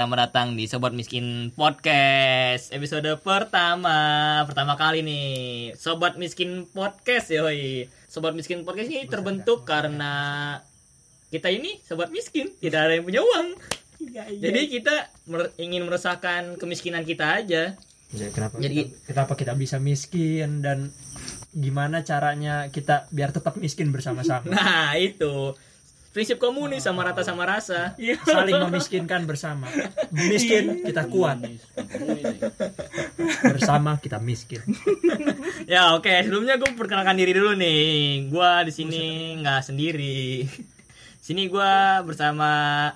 selamat datang di Sobat Miskin Podcast. Episode pertama. Pertama kali nih. Sobat Miskin Podcast yoi. Sobat Miskin Podcast ini terbentuk karena Kita ini Sobat Miskin. Tidak ada yang punya uang. Jadi kita mer- ingin meresahkan kemiskinan kita aja. Ya, kenapa Jadi- kita, kenapa kita bisa miskin dan gimana caranya kita biar tetap miskin bersama-sama? Nah itu Prinsip komunis sama rata sama rasa. Saling memiskinkan bersama. Miskin kita kuat. Bersama kita miskin. Ya oke. Sebelumnya gue perkenalkan diri dulu nih. Gue di sini nggak sendiri. Sini gue bersama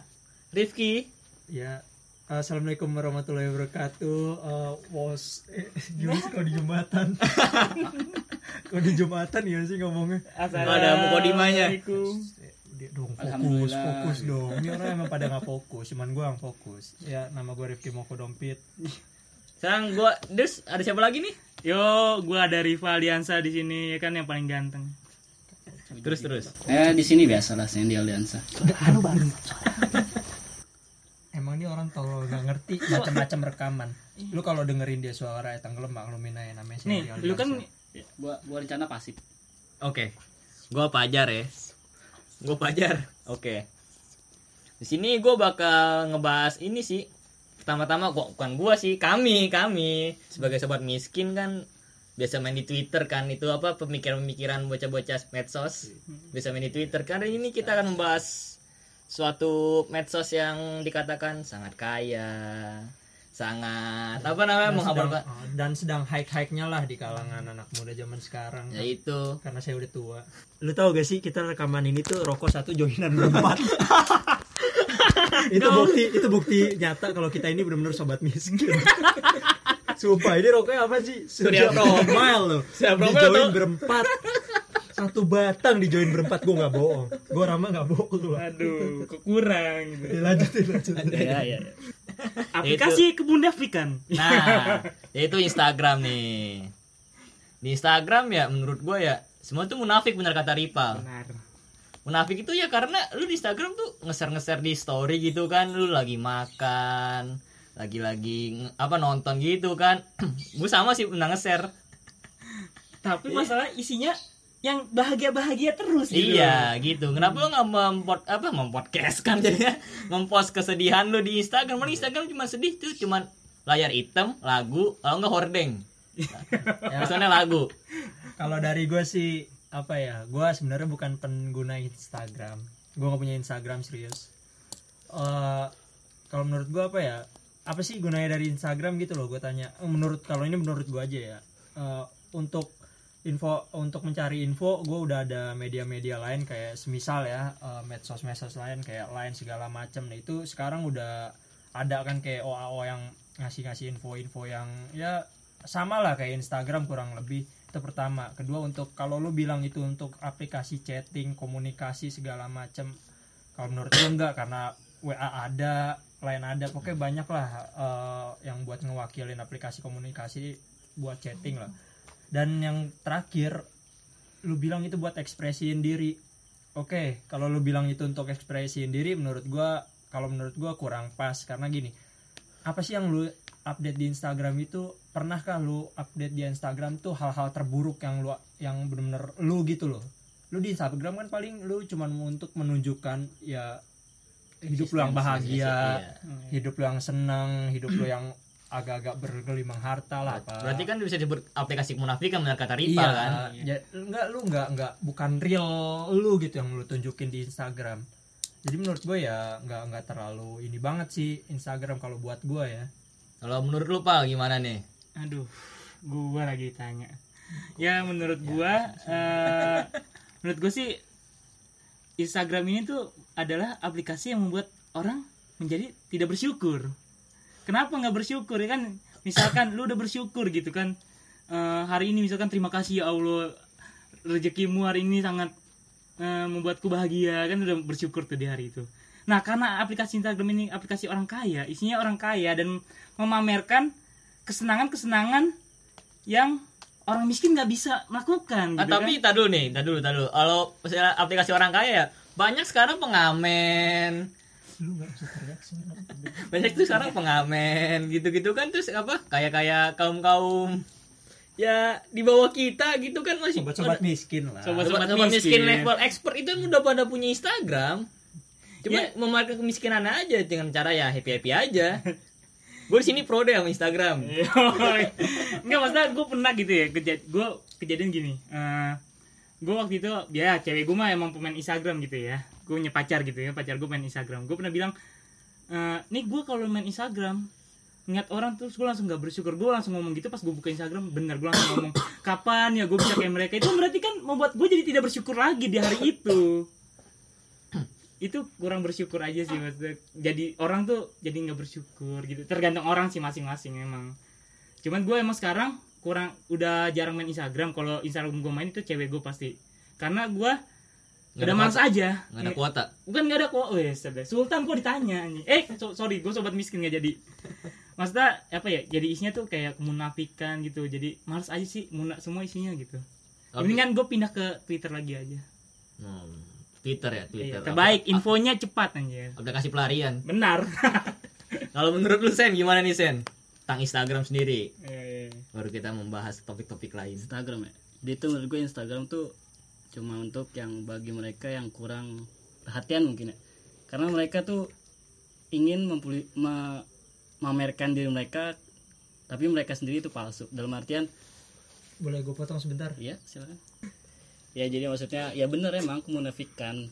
Rifki. Ya assalamualaikum warahmatullahi wabarakatuh. Eh, was eh, kalau di jumatan? Kalau di jumatan ya sih ngomongnya? Ada mukodimanya Eh, dia dong fokus fokus dong ini orang emang pada nggak fokus cuman gue yang fokus ya nama gue Rifki Moko Dompit Sekarang gue Terus ada siapa lagi nih? Yo, gua ada rival Aliansa di sini ya kan yang paling ganteng. Terus terus Eh di sini biasa lah di Aliansa. emang ini orang tolol nggak ngerti macam-macam rekaman lu kalau dengerin dia suara ya tenggelam maklumin aja namanya Nih, lu kan. Gua gua rencana pasif. Oke Gue Pajar ya Gue Pajar Oke. Di sini gue bakal ngebahas ini sih. Pertama-tama kok bukan gue sih kami kami. Sebagai sobat miskin kan biasa main di Twitter kan. Itu apa pemikiran-pemikiran bocah-bocah medsos. Biasa main di Twitter. Karena ini kita akan membahas suatu medsos yang dikatakan sangat kaya sangat apa namanya dan sedang, menghabarkan oh, dan sedang hike-hike-nya lah di kalangan anak muda zaman sekarang. Ya itu. Karena saya udah tua. Lu tahu gak sih kita rekaman ini tuh rokok satu joinan berempat itu bukti itu bukti nyata kalau kita ini benar-benar sobat miskin. Sumpah ini rokoknya apa sih? Surya. Profile loh. Surya dijoin tuh. berempat. Satu batang dijoin berempat gue nggak bohong. Gue rama nggak bohong. Lu aduh, kekurang gitu. Ya, lanjutin lanjutin. Ya ya, ya. Aplikasi kebun Afrikan. Nah, yaitu Instagram nih. Di Instagram ya menurut gue ya semua tuh munafik bener kata Ripal. Benar. Munafik itu ya karena lu di Instagram tuh ngeser-ngeser di story gitu kan, lu lagi makan, lagi-lagi apa nonton gitu kan. gue sama sih pernah nge-share. Tapi masalah isinya yang bahagia-bahagia terus gitu. Iya gitu. Kenapa lu nggak mempod apa mempodcast kan jadinya mempost kesedihan lu di Instagram? Mana Instagram cuma sedih tuh cuman layar hitam, lagu, kalau nggak hordeng. Pesannya lagu. Kalau dari gue sih apa ya, gue sebenarnya bukan pengguna Instagram. Gue gak punya Instagram serius. Eh kalau menurut gue apa ya? Apa sih gunanya dari Instagram gitu loh? Gue tanya. Eh, Menurut kalau ini menurut gue aja ya. Eh, untuk info untuk mencari info gue udah ada media-media lain kayak semisal ya eh, medsos-medsos lain kayak lain segala macam nah itu sekarang udah ada kan kayak OAO yang ngasih-ngasih info-info yang ya sama lah kayak Instagram kurang lebih itu pertama. Kedua untuk kalau lu bilang itu untuk aplikasi chatting komunikasi segala macam kalau menurut gue enggak karena WA ada lain ada pokoknya banyak lah eh, yang buat ngewakilin aplikasi komunikasi buat chatting lah dan yang terakhir lu bilang itu buat ekspresiin diri. Oke kalau lu bilang itu untuk ekspresiin diri menurut gua kalau menurut gua kurang pas. Karena gini apa sih yang lu update di Instagram itu? Pernahkah lu update di Instagram tuh hal-hal terburuk yang lu yang bener-bener lu gitu loh? Lu di Instagram kan paling lu cuman untuk menunjukkan ya hidup lu yang bahagia Iya. hidup lu yang senang hidup lu yang agak-agak bergelimang harta lah apa Berarti kan bisa disebut aplikasi kemunafikan benar kata Ripa iya kan? ya, enggak lu enggak enggak bukan real lu gitu yang lu tunjukin di Instagram jadi menurut gue ya enggak enggak terlalu ini banget sih Instagram kalau buat gue ya Kalau menurut lu Pal gimana nih? Aduh, gua lagi tanya. Ya menurut gua eh, menurut gua sih Instagram ini tuh adalah aplikasi yang membuat orang menjadi tidak bersyukur. Kenapa nggak bersyukur ya kan? Misalkan lu udah bersyukur gitu kan eh, hari ini misalkan terima kasih ya Allah rezekimu hari ini sangat eh, membuatku bahagia kan udah bersyukur tuh di hari itu. Nah karena aplikasi Instagram ini aplikasi orang kaya, isinya orang kaya dan memamerkan kesenangan-kesenangan yang orang miskin nggak bisa melakukan. Ah, gitu tapi tak dulu nih, tak dulu. Kalau misalnya aplikasi orang kaya ya banyak sekarang pengamen, lu nggak usah teriak suara banyak tuh sekarang pengamen gitu-gitu kan terus apa kayak kayak kaum kaum ya di bawah kita gitu kan masih sobat-sobat miskin lah. Sobat- sobat, sobat miskin. miskin. level expert itu udah pada punya Instagram. Cuma Ya. memanfaatkan kemiskinan aja dengan cara ya happy happy aja. Gue di sini pro deh sama Instagram. Enggak maksudnya gue pernah gitu ya keja gue kejadian gini Eh gue waktu itu ya cewek gue mah emang pemain Instagram gitu ya gue punya pacar gitu ya pacar gue main Instagram. Gue pernah bilang eh nih gue kalau main Instagram ngeliat orang terus gue langsung gak bersyukur. Gue langsung ngomong gitu pas gue buka Instagram bener gue langsung ngomong kapan ya gue bisa kayak mereka? Itu berarti kan membuat gue jadi tidak bersyukur lagi di hari itu. Itu kurang bersyukur aja sih maksudnya. Jadi orang tuh jadi nggak bersyukur gitu. Tergantung orang sih masing-masing emang. Cuman gue emang sekarang kurang udah jarang main Instagram. Kalau Instagram gue main itu cewek gue pasti. Karena gue Udah ada males kuota. aja. Nggak ada kuota. Bukan nggak ada kok wes Sultan kok ditanya anjing. eh so- sorry gue sobat miskin nggak jadi. Maksudnya apa ya jadi isinya tuh kayak kemunafikan gitu. Jadi males aja sih muna semua isinya gitu. Ini kan gue pindah ke Twitter lagi aja. Hmm, Twitter ya Twitter. Iya, terbaik infonya cepat anjir aplikasi pelarian. Benar. Kalau menurut lu Sen gimana nih Sen? Tentang Instagram sendiri. Eh, baru kita membahas topik-topik lain. Instagram ya? Jadi itu menurut gue Instagram tuh cuma untuk yang bagi mereka yang kurang perhatian mungkin ya karena mereka tuh ingin mempuli- me- memamerkan diri mereka tapi mereka sendiri itu palsu dalam artian boleh gue potong sebentar Iya, silakan. Ya jadi maksudnya ya bener emang kemunafikan.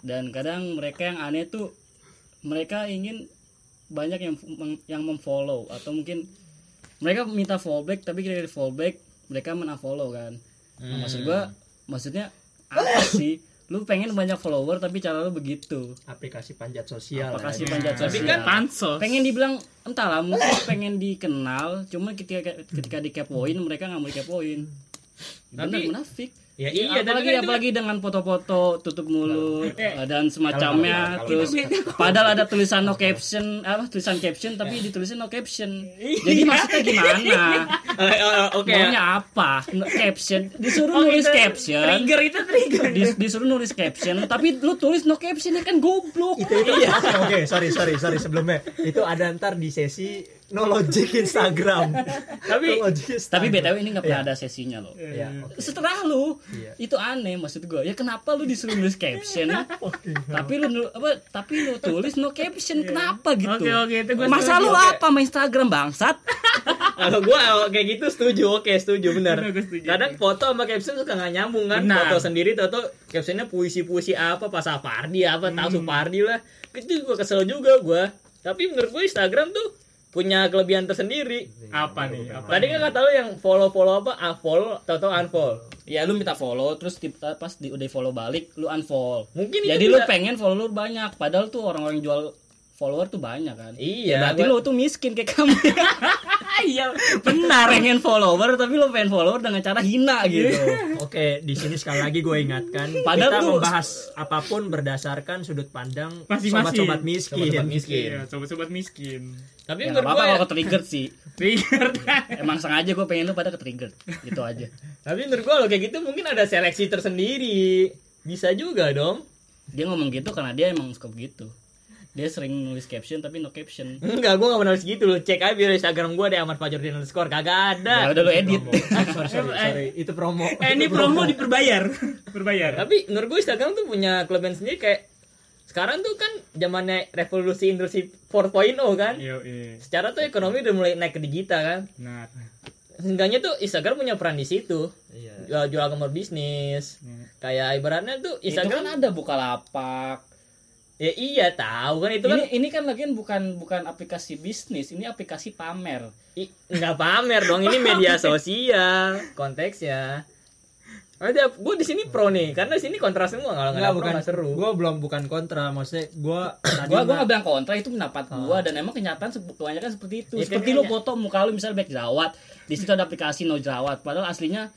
Dan kadang mereka yang aneh tuh mereka ingin banyak yang yang memfollow atau mungkin mereka minta follow back tapi ketika di follow back mereka menunfollow kan. Nah, maksud gua maksudnya apa sih? Lu pengen banyak follower tapi cara lu begitu. aplikasi panjat sosial Aplikasi ya. panjat tapi sosial. kan pansos pengen dibilang entahlah mungkin pengen dikenal cuma ketika ketika dikepoin mereka nggak mau dikepoin bener Tapi- munafik ya Iya, iya apalagi kan itu apalagi dengan foto-foto tutup mulut eh, dan semacamnya Kalau- terus padahal ada tulisan no caption apa tulisan caption tapi ditulisin no caption. Jadi maksudnya gimana? Eh, eh, eh, oke. Ya. maunya apa? No caption. Disuruh Oh, nulis itu caption. trigger itu trigger. Dis- disuruh nulis caption tapi lu tulis no caption ya kan goblok. Itu itu oke sorry sorry sorry sebelumnya. Itu ada ntar di sesi no logic Instagram. Tapi- No logic tapi Instagram. btw ini nggak pernah ada sesinya loh. Ya oke. setelah lu Iya. itu aneh maksud gue ya kenapa lu disuruh nulis caption? Tapi lu apa tapi lu tulis no caption kenapa gitu? Oke, oke, itu gua masa setuju, lu oke. apa main Instagram bangsat? Kalau gua kayak gitu setuju. Oke setuju benar kadang foto sama caption suka nggak nyambung kan? Benar. foto sendiri atau captionnya puisi-puisi apa pas Sapardi apa tahu Supardi lah. Itu gua kesel juga gua. Tapi menurut gua Instagram tuh punya kelebihan tersendiri. Apa nih? Apa tadi kan kata lu yang follow follow apa? Unfollow atau unfollow. Ya lu minta follow terus tiba pas di, udah follow balik lu unfollow. Mungkin jadi itu lu bisa- pengen follow lu banyak padahal tuh orang-orang jual follower tuh banyak kan. Iya ya, berarti gua- lu tuh miskin kayak kamu. Iya. Benar pengen follower tapi lu pengen follower dengan cara hina gitu. Oke, di sini sekali lagi gue ingatkan Padahal kita tuh- membahas apa pun berdasarkan sudut pandang sobat-sobat miskin. Sobat-sobat miskin. Iya, sobat-sobat miskin. tapi ya menurut apa-apa gua kalau ke-trigger sih. Trigger. emang sengaja gue pengen lu pada ke-trigger gitu aja. Tapi menurut gua kalau kayak gitu mungkin ada seleksi tersendiri. Bisa juga dong. Dia ngomong gitu karena dia emang suka begitu dia sering nulis caption tapi no caption Enggak, gua gak nulis gitu loh. Cek aja biar Instagram gua ada Ahmad Fajrudin underscore. Kagak ada. ya udah lu edit sorry, sorry, sorry, itu promo. Eh, ini promo diperbayar. Berbayar. Tapi menurut gue Instagram tuh punya kelebihan sendiri kayak sekarang tuh kan zamannya revolusi industri 4.0 kan. Yo, iya. Secara tuh ekonomi udah mulai naik ke digital kan. Benar. Seenggaknya tuh Instagram punya peran di situ. Iya. Jual, jual gambar bisnis. Iya. Kayak ibaratnya tuh itu Instagram kan ada bukalapak ya iya tahu kan itu kan ini ini kan lagian bukan bukan aplikasi bisnis ini aplikasi pamer i- nggak pamer dong ini media sosial konteksnya. Ada gue di sini pro nih karena di sini kontra semua kalau nggak Enggak, bukan nggak seru. Gue belum bukan kontra, maksudnya gue tadi gua gua nggak- bilang kontra itu pendapat gua dan emang kenyataan kebanyakan seperti itu Ya, seperti kan, lu ya. foto muka lu misalnya back jerawat di situ ada aplikasi no jerawat padahal aslinya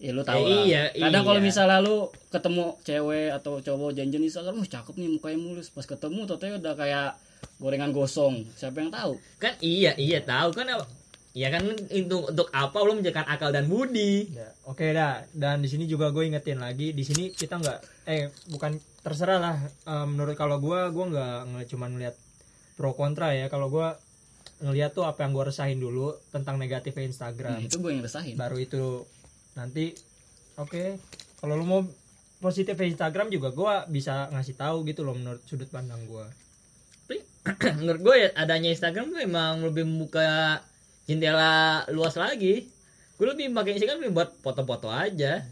ya lu tahu lah. iya, kadang kalau iya. misalnya lu ketemu cewek atau cowok janjian di Instagram, wah cakep nih mukanya mulus. Pas ketemu totalnya udah kayak gorengan gosong. Siapa yang tahu? kan iya iya tahu kan ya kan untuk untuk apa lo menjaga akal dan budi Ya, Oke dah, dan di sini juga gue ingetin lagi, di sini kita nggak, eh bukan terserah lah. Eh, menurut kalau gue, gue nggak nggak cuma ngeliat pro kontra ya. Kalau gue ngeliat tuh apa yang gue resahin dulu tentang negatifnya Nah, Instagram. itu gue yang resahin. Baru itu nanti, oke. Kalau lu mau positif Instagram juga gue bisa ngasih tahu gitu loh menurut sudut pandang gue. tapi menurut gue ya adanya Instagram tuh emang lebih membuka jendela luas lagi gue lebih pakai Instagram buat foto-foto aja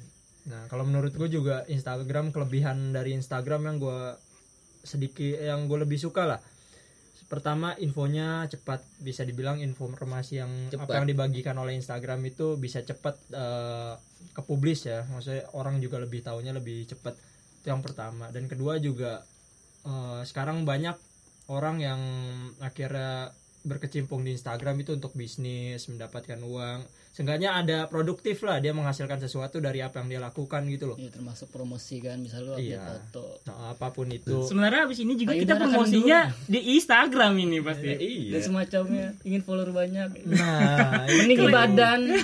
Nah, kalau menurut gue juga Instagram kelebihan dari Instagram yang gue sedikit yang gue lebih suka lah. Pertama infonya cepat, bisa dibilang informasi yang Cepat. apa yang dibagikan oleh Instagram itu bisa cepat eh, ke publis ya. Maksudnya orang juga lebih tahunya lebih cepat. Itu yang pertama. Dan kedua juga eh, sekarang banyak orang yang akhirnya berkecimpung di Instagram itu untuk bisnis, mendapatkan uang. Seenggaknya ada produktif lah dia menghasilkan sesuatu dari apa yang dia lakukan gitu loh. Iya, termasuk promosi kan, misal lu update Iya. foto. Nah, apa pun itu. Sebenarnya abis ini juga Ayo kita promosinya di Instagram ini pasti. Dan semacamnya ingin follower banyak. Nah, Peninggi badan.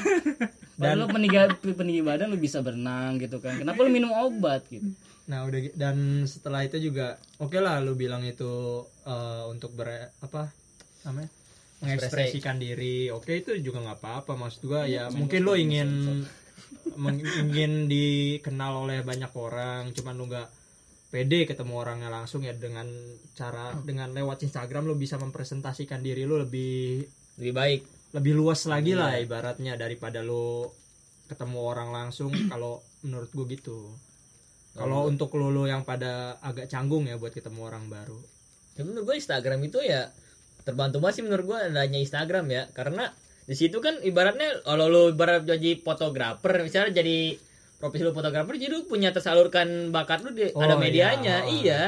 Dan lu peninggi, peninggi badan lu bisa berenang gitu kan. Kenapa lu minum obat gitu? nah udah dan setelah itu juga oke lah lu bilang itu eh, untuk ber apa namanya? Mengekspresikan diri. Oke itu juga nggak apa-apa. Maksud gua ya mungkin lu ingin ingin dikenal oleh banyak orang cuman lu nggak pede ketemu orangnya langsung ya dengan cara dengan lewat Instagram lu bisa mempresentasikan diri lu lebih lebih baik. lebih luas lagi lah ibaratnya daripada lu ketemu orang langsung kalau menurut gue gitu. Kalau untuk lu lu yang pada agak canggung ya buat ketemu orang baru. Ya, menurut gue Instagram itu ya terbantu banget sih menurut gue adanya Instagram ya karena di situ kan ibaratnya kalau lu ibarat jadi fotografer misalnya jadi profesi lu fotografer jadi lu punya tersalurkan bakat lu di, Oh, ada medianya iya. iya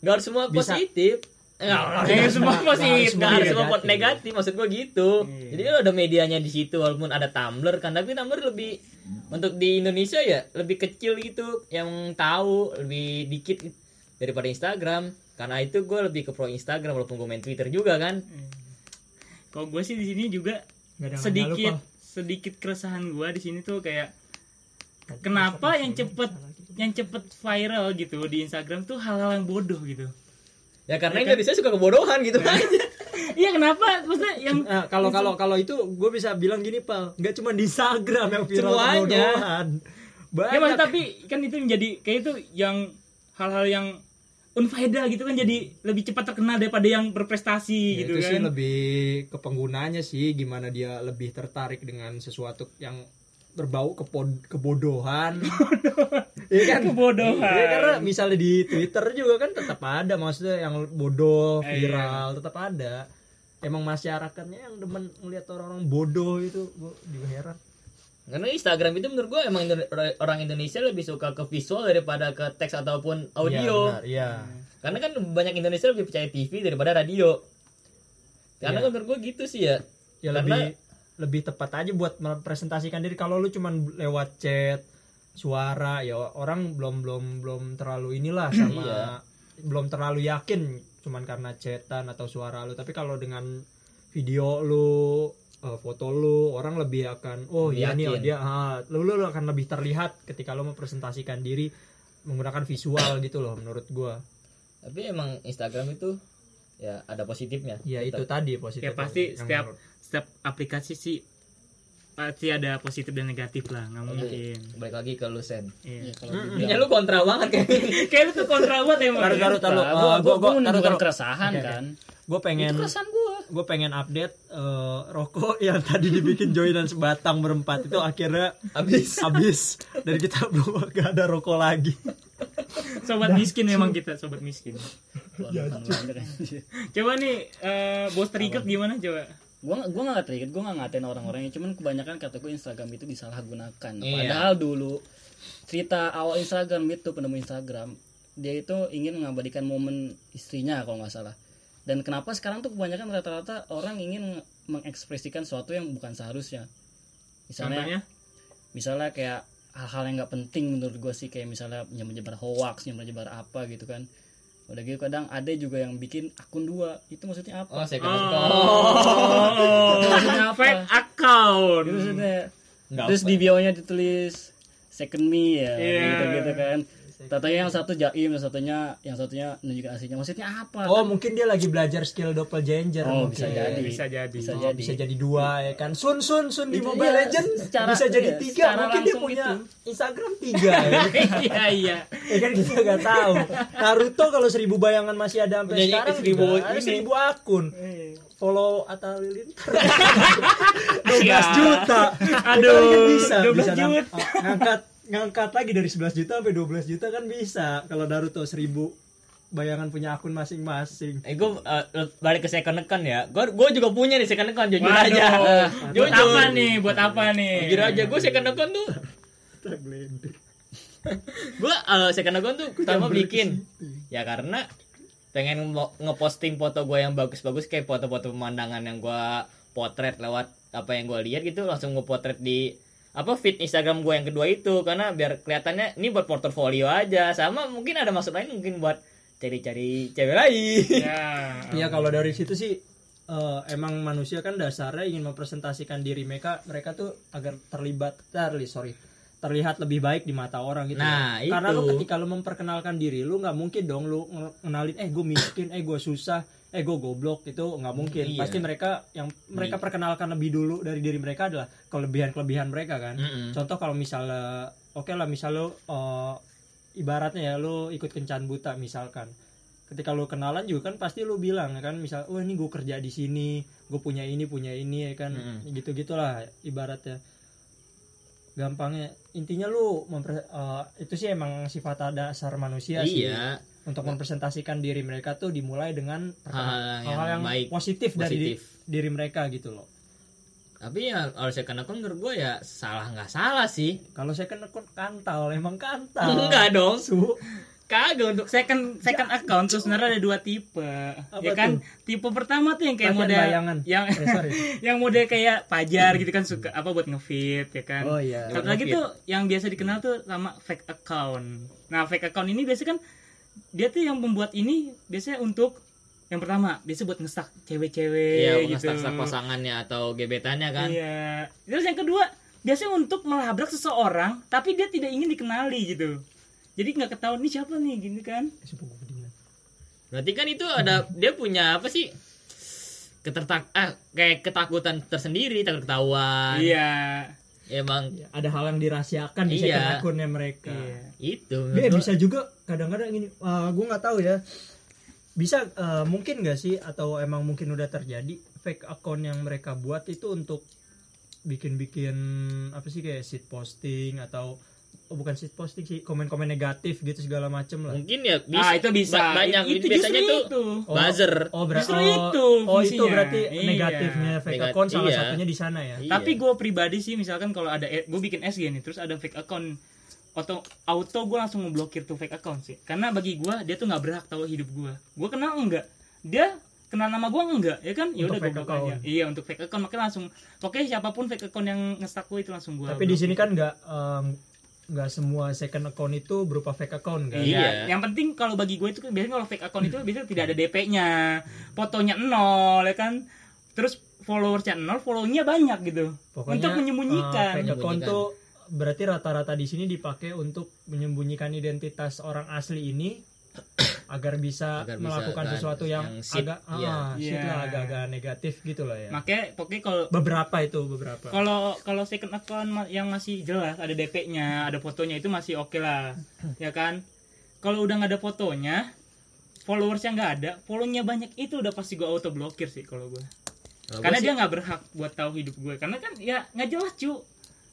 nggak harus semua Bisa. positif Nggak harus Eh, semua positif nggak harus semua semua negatif. negatif maksud gue gitu Iya. jadi lu ada medianya di situ walaupun ada Tumblr kan tapi Tumblr lebih untuk di Indonesia ya lebih kecil gitu yang tahu lebih dikit daripada Instagram karena itu gue lebih ke pro Instagram walaupun gue main Twitter juga kan. Kalau gue sih di sini juga sedikit sedikit keresahan gue di sini tuh kayak kenapa yang cepet yang cepet viral gitu di Instagram tuh hal-hal yang bodoh gitu. ya karena Indonesia suka kebodohan gitu. Aja Iya kenapa? Maksudnya yang Nah, kalau kalau kalau itu gue bisa bilang gini pal. Nggak cuma di Instagram yang viral Semuanya. kebodohan. ya banyak. maksud tapi kan itu menjadi kayak itu yang hal-hal yang unfaedah gitu kan jadi lebih cepat terkenal daripada yang berprestasi Ya, gitu itu sih kan. lebih ke penggunanya sih gimana dia lebih tertarik dengan sesuatu yang berbau kepod- kebodohan. Iya kan? Kebodohan. Iya, karena misalnya di Twitter juga kan tetap ada maksudnya yang bodoh Eh, viral tetap ada. Emang masyarakatnya yang demen ngeliat orang-orang bodoh itu gue juga heran karena Instagram itu menurut gue emang Indo- orang Indonesia lebih suka ke visual daripada ke teks ataupun audio. Benar, iya. Karena kan banyak Indonesia lebih percaya TV daripada radio. Karena Iya. kan menurut gue gitu sih ya. Ya Karena- lebih lebih tepat aja buat merepresentasikan diri. Kalau lu cuman lewat chat suara ya orang belum belum belum terlalu inilah sama Iya. belum terlalu yakin cuman karena chatan atau suara lu. Tapi kalau dengan video lu eh, foto lu orang lebih akan oh iya nih oh, dia ah, lu, lu akan lebih terlihat ketika lu mempresentasikan diri menggunakan visual gitu loh menurut gua. Tapi emang Instagram itu ya ada positifnya. Ya itu tadi positif Ya pasti setiap menurut- setiap aplikasi sih pasti ada positif dan negatif lah, nggak mungkin. balik lagi ke lu Sen Iya. Ya, lu kontra banget kayak Kayak lu tuh kontra banget emang. taruh taruh taruh gua, gua gua, gua taruh menunjukkan taruh keresahan oke. kan. gue pengen Itu keresahan gua. gue pengen update eh, rokok yang tadi dibikin Joy dan sebatang berempat itu akhirnya habis habis dari kita belum gak ada rokok lagi Sobat miskin memang kita, sobat miskin. Keluarga. Coba nih eh, bos terikat gimana coba? Gua gua nggak terikat gua nggak ngatain orang-orangnya. Cuman kebanyakan kata Instagram itu disalahgunakan. Iya. padahal dulu cerita awal Instagram itu penemu Instagram dia itu ingin mengabadikan momen istrinya kalau nggak salah. Dan kenapa sekarang tuh kebanyakan rata-rata orang ingin nge- mengekspresikan sesuatu yang bukan seharusnya? Misalnya Contohnya? misalnya kayak hal-hal yang nggak penting menurut gue sih. Kayak misalnya menyebar hoax menyebar apa gitu kan udah gitu kadang ada juga yang bikin akun dua itu maksudnya apa Oh, second Oh, account. Maksudnya apa? fake account. Itu maksudnya Nggak terus apa. di bio-nya ditulis second me ya Iya. gitu gitu kan Tatanya yang satu jaim yang satunya yang satunya nunjukin aslinya maksudnya apa Oh mungkin dia lagi belajar skill doppelganger Oh, mungkin. bisa jadi Bisa jadi. bisa Oh, jadi bisa jadi dua ya kan Sun Sun Sun di Itu Mobile iya, Legend secara- bisa jadi iya, tiga mungkin dia punya gitu. Instagram tiga ya. Iya iya. ya kan kita nggak tahu Naruto kalau seribu bayangan masih ada sampai Punya sekarang seribu juga. ada ini. seribu akun follow Atta Halilintar 12 Iya. juta Aduh, Itu kan bisa 12 bisa juta. oh, ngangkat ngangkat lagi dari 11 juta sampai 12 juta kan bisa kalau Naruto seribu bayangan punya akun masing-masing Eh, gue balik ke second account ya. Gue gue juga punya nih second account jujur Waduh. aja. Buat Jujur. apa nih? Buat apa nih? Jujur aja gue second account tuh. Gue uh, second account tuh pertama bikin. Ya karena pengen ngeposting foto gue yang bagus-bagus kayak foto-foto pemandangan yang gue potret lewat apa yang gue lihat gitu langsung gue potret di apa feed Instagram gue yang kedua itu karena biar kelihatannya ini buat portofolio aja sama mungkin ada maksud lain mungkin buat cari-cari cewek lain. Ya. Iya kalau dari situ sih eh, emang manusia kan dasarnya ingin mempresentasikan diri mereka mereka tuh agar terlibat terli sorry terlihat lebih baik di mata orang gitu. Nah, Karena itu. lu ketika lu memperkenalkan diri lu nggak mungkin dong lu nge- ngenalin eh gue miskin, eh gue susah, eh gue goblok itu nggak mungkin. Iya. Pasti mereka yang mereka perkenalkan lebih dulu dari diri mereka adalah kelebihan-kelebihan mereka kan. Mm-mm. Contoh kalau misalnya oke lah misal lu eh, ibaratnya ya lu ikut kencan buta misalkan. Ketika lu kenalan juga kan pasti lu bilang ya kan misal oh ini gue kerja di sini, gue punya ini punya ini ya kan Mm-mm. gitu-gitulah ibaratnya. Gampangnya intinya lu memper, eh, itu sih emang sifat dasar manusia sih Iya. Untuk mempresentasikan diri mereka tuh dimulai dengan Hal-hal yang hal-hal yang baik, positif, dari di- positif. diri mereka gitu loh. Tapi ya kalau second account menurut gue ya salah nggak salah sih. Kalau saya kan akun kantal, emang kantal. Enggak dong. Su. Kagak untuk second second account tuh sebenarnya ada dua tipe ya kan tipe pertama tuh yang kayak Latihan model bayangan. yang Eh, sorry. yang model kayak pajar gitu kan suka apa buat ngefit ya kan Oh iya. satu lagi tuh yang biasa dikenal tuh sama fake account nah fake account ini biasanya kan dia tuh yang membuat ini biasanya untuk yang pertama biasa buat ngestak cewek-cewek Iya, gitu ngestak pasangannya atau gebetannya kan. iya terus yang kedua biasanya untuk melabrak seseorang tapi dia tidak ingin dikenali gitu jadi nggak ketahuan nih siapa nih gini kan Berarti kan itu ada dia punya apa sih? Ketertak ah kayak ketakutan tersendiri, takut ketahuan. iya Emang Ada hal yang dirahasiakan di Iya. second akunnya mereka. iya itu. Menurut bisa juga kadang-kadang gini, gue nggak tahu ya. Bisa eh, mungkin nggak sih atau emang mungkin udah terjadi fake account yang mereka buat itu untuk bikin-bikin apa sih kayak shit posting atau oh, bukan shit posting sih komen-komen negatif gitu segala macem lah. mungkin ya bisa. ah itu bisa Ba- banyak itu biasanya tuh itu Oh, buzzer. Oh, berarti Justru oh, itu oh itu berarti Iya. negatifnya fake Negat- account salah iya. satunya di sana ya. Iya. Tapi gue pribadi sih misalkan kalau ada gue bikin SG nih terus ada fake account auto auto gue langsung ngeblokir tuh fake account sih karena bagi gue dia tuh nggak berhak tahu hidup gue gue kenal enggak dia kenal nama gue enggak ya kan ya Untuk udah gue aja account. iya untuk fake account makanya langsung pokoknya siapa pun fake account yang ngestak gue itu langsung gue Tapi di sini kan nggak nggak semua second account itu berupa fake account kan. Iya. Iya. Yang penting kalau bagi gue itu kan biasanya kalau fake account itu biasanya tidak ada DP-nya, fotonya nol ya kan. Terus followersnya nol, follow-nya banyak gitu. untuk eh, menyembunyikan. fake account tuh berarti rata-rata di sini dipakai untuk menyembunyikan identitas orang asli ini agar bisa Agar bisa melakukan kan, sesuatu yang, yang agak iya. ah, Iya. lah agak-agak negatif gitu lah ya. Makanya pokoknya kalau beberapa itu beberapa. kalau kalau second account yang masih jelas ada DP-nya, ada fotonya itu masih oke lah. Ya kan? Kalau udah nggak ada fotonya, followersnya nggak ada, follow-nya banyak itu udah pasti gue auto blokir sih kalau gue. Kalau Karena gua dia sih- nggak berhak buat tahu hidup gue. Karena kan ya nggak jelas cu.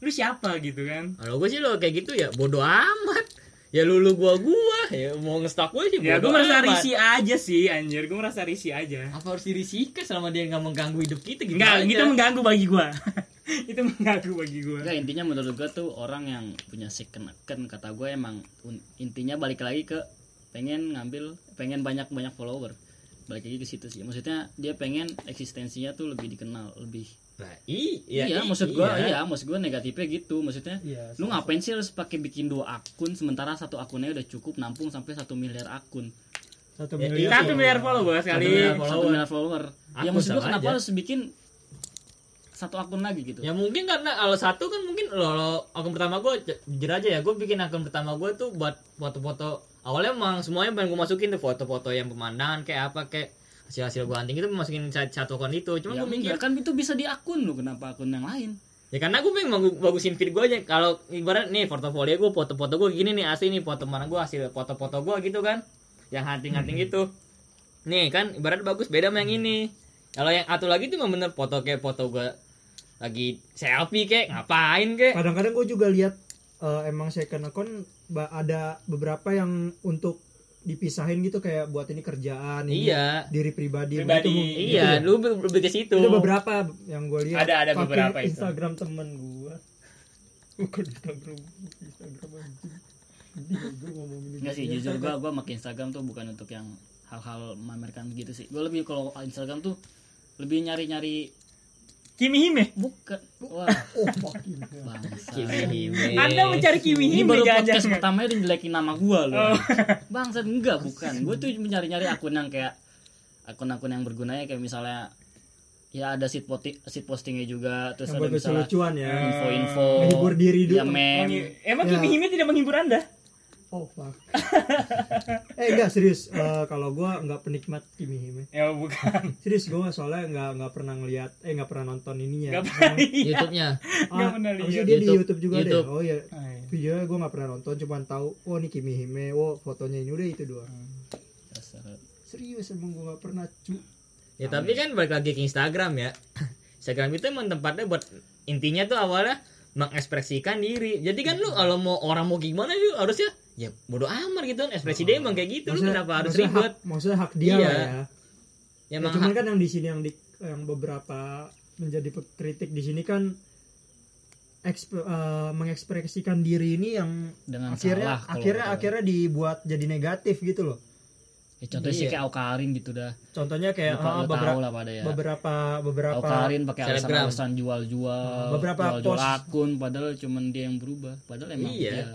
Lu siapa gitu kan? Kalau gue sih lo kayak gitu ya bodoh amat. Ya lulu gua gua ya mau ngestak gue sih Ya gue bodo merasa amat. risih aja sih anjir. Gue merasa risih aja. Apa harus dirisihkan selama dia nggak mengganggu hidup kita gitu Enggak, aja. itu mengganggu bagi gua. itu mengganggu bagi gua. Enggak, intinya menurut gue tuh orang yang punya second account kata gue emang intinya balik lagi ke pengen ngambil pengen banyak banyak follower balik lagi ke situ sih maksudnya dia pengen eksistensinya tuh lebih dikenal lebih Nah, i, iya, ya, i- maksud gue iya. maksud gue negatifnya gitu maksudnya. Iya, lu ngapain sih harus pakai bikin dua akun sementara satu akunnya udah cukup nampung sampai satu miliar akun? Satu Ya, miliar satu miliar followers kali miliar satu follower. miliar follower. Ya Akun maksud gua kenapa aja. harus bikin satu akun lagi gitu? Ya mungkin karena kalau satu kan mungkin lo, lo akun pertama gue jujur aja ya gue bikin akun pertama gue tuh buat foto-foto. Awalnya emang semuanya pengen gue masukin tuh foto-foto yang pemandangan kayak apa kayak hasil-hasil gue hunting itu masukin sa- satu akun itu. Cuma ya gue mikir kan itu bisa di akun lo kenapa akun yang lain? Ya karena gue pengen bagu- bagusin feed gue aja. Kalau ibarat nih portofolio gue foto-foto gue gini nih asli nih foto mana gue hasil foto-foto gue gitu kan. Yang hunting-hunting gitu. Nih kan ibarat bagus beda sama yang ini. Kalau yang satu lagi tuh memang bener foto kayak foto gue lagi selfie kayak ngapain kayak. Kadang-kadang gue juga lihat eh, emang second account ada beberapa yang untuk dipisahin gitu kayak buat ini kerjaan ini iya. diri pribadi Pribadi, Itu- iya itu, lu lebih ke situ. Itu beberapa yang gue lihat. Ada- ada beberapa itu. Instagram temen gue bukan Instagram Instagram gue ngomongin sih, jujur gua gua pakai Instagram tuh bukan untuk yang hal-hal memamerkan gitu sih. Gua lebih kalau Instagram tuh lebih nyari-nyari Kimi Hime bukan. Wah, oh. Kimi Anda mencari Kimi Ini Hime baru jangan podcast pertama udah jelekin nama gua loh. Bangsa enggak bukan. Gua tuh mencari-nyari akun yang kayak akun-akun yang berguna ya kayak misalnya ya ada poti- seed postingnya juga terus yang ada misalnya lucuan ya info-info menghibur diri dulu ya mem Emang Ya. Kimi Hime tidak menghibur Anda? Oh fuck. Eh enggak serius. Eh, kalau gue nggak penikmat Kimi Hime. Ya bukan. serius gue soalnya nggak nggak pernah ngeliat eh nggak pernah nonton ininya. Gak pernah. YouTube-nya. Nggak pernah lihat. dia di YouTube. Juga YouTube. deh oh ya Ah, iya. videonya gue nggak pernah nonton cuman tahu oh ini Kimi Hime oh fotonya ini udah itu doang. Dasar. serius emang gue nggak pernah cu. Ya tapi kan balik lagi ke Instagram ya. Instagram itu emang tempatnya buat intinya tuh awalnya mengekspresikan diri. Jadi kan lu kalau mau orang mau gimana lu harusnya ya bodo amat gitu kan ekspresi dia emang kayak gitu lu Maksudnya- kenapa harus maksudnya ribet hak, maksudnya hak dia Iya. lah ya. ya Ya, cuman hak- kan yang di sini yang di yang beberapa menjadi kritik di sini kan eksp- eh, mengekspresikan diri ini yang dengan akhirnya salah kalau akhirnya gitu. akhirnya dibuat jadi negatif gitu loh. ya, contohnya sih Iya. kayak Aukarin gitu dah Contohnya kayak Lu, ah, lu beberapa lah pada ya beberapa beberapa Aukarin pakai alasan-alasan jual-jual Beberapa jual-jual post. akun padahal cuman dia yang berubah padahal emang Iya. dia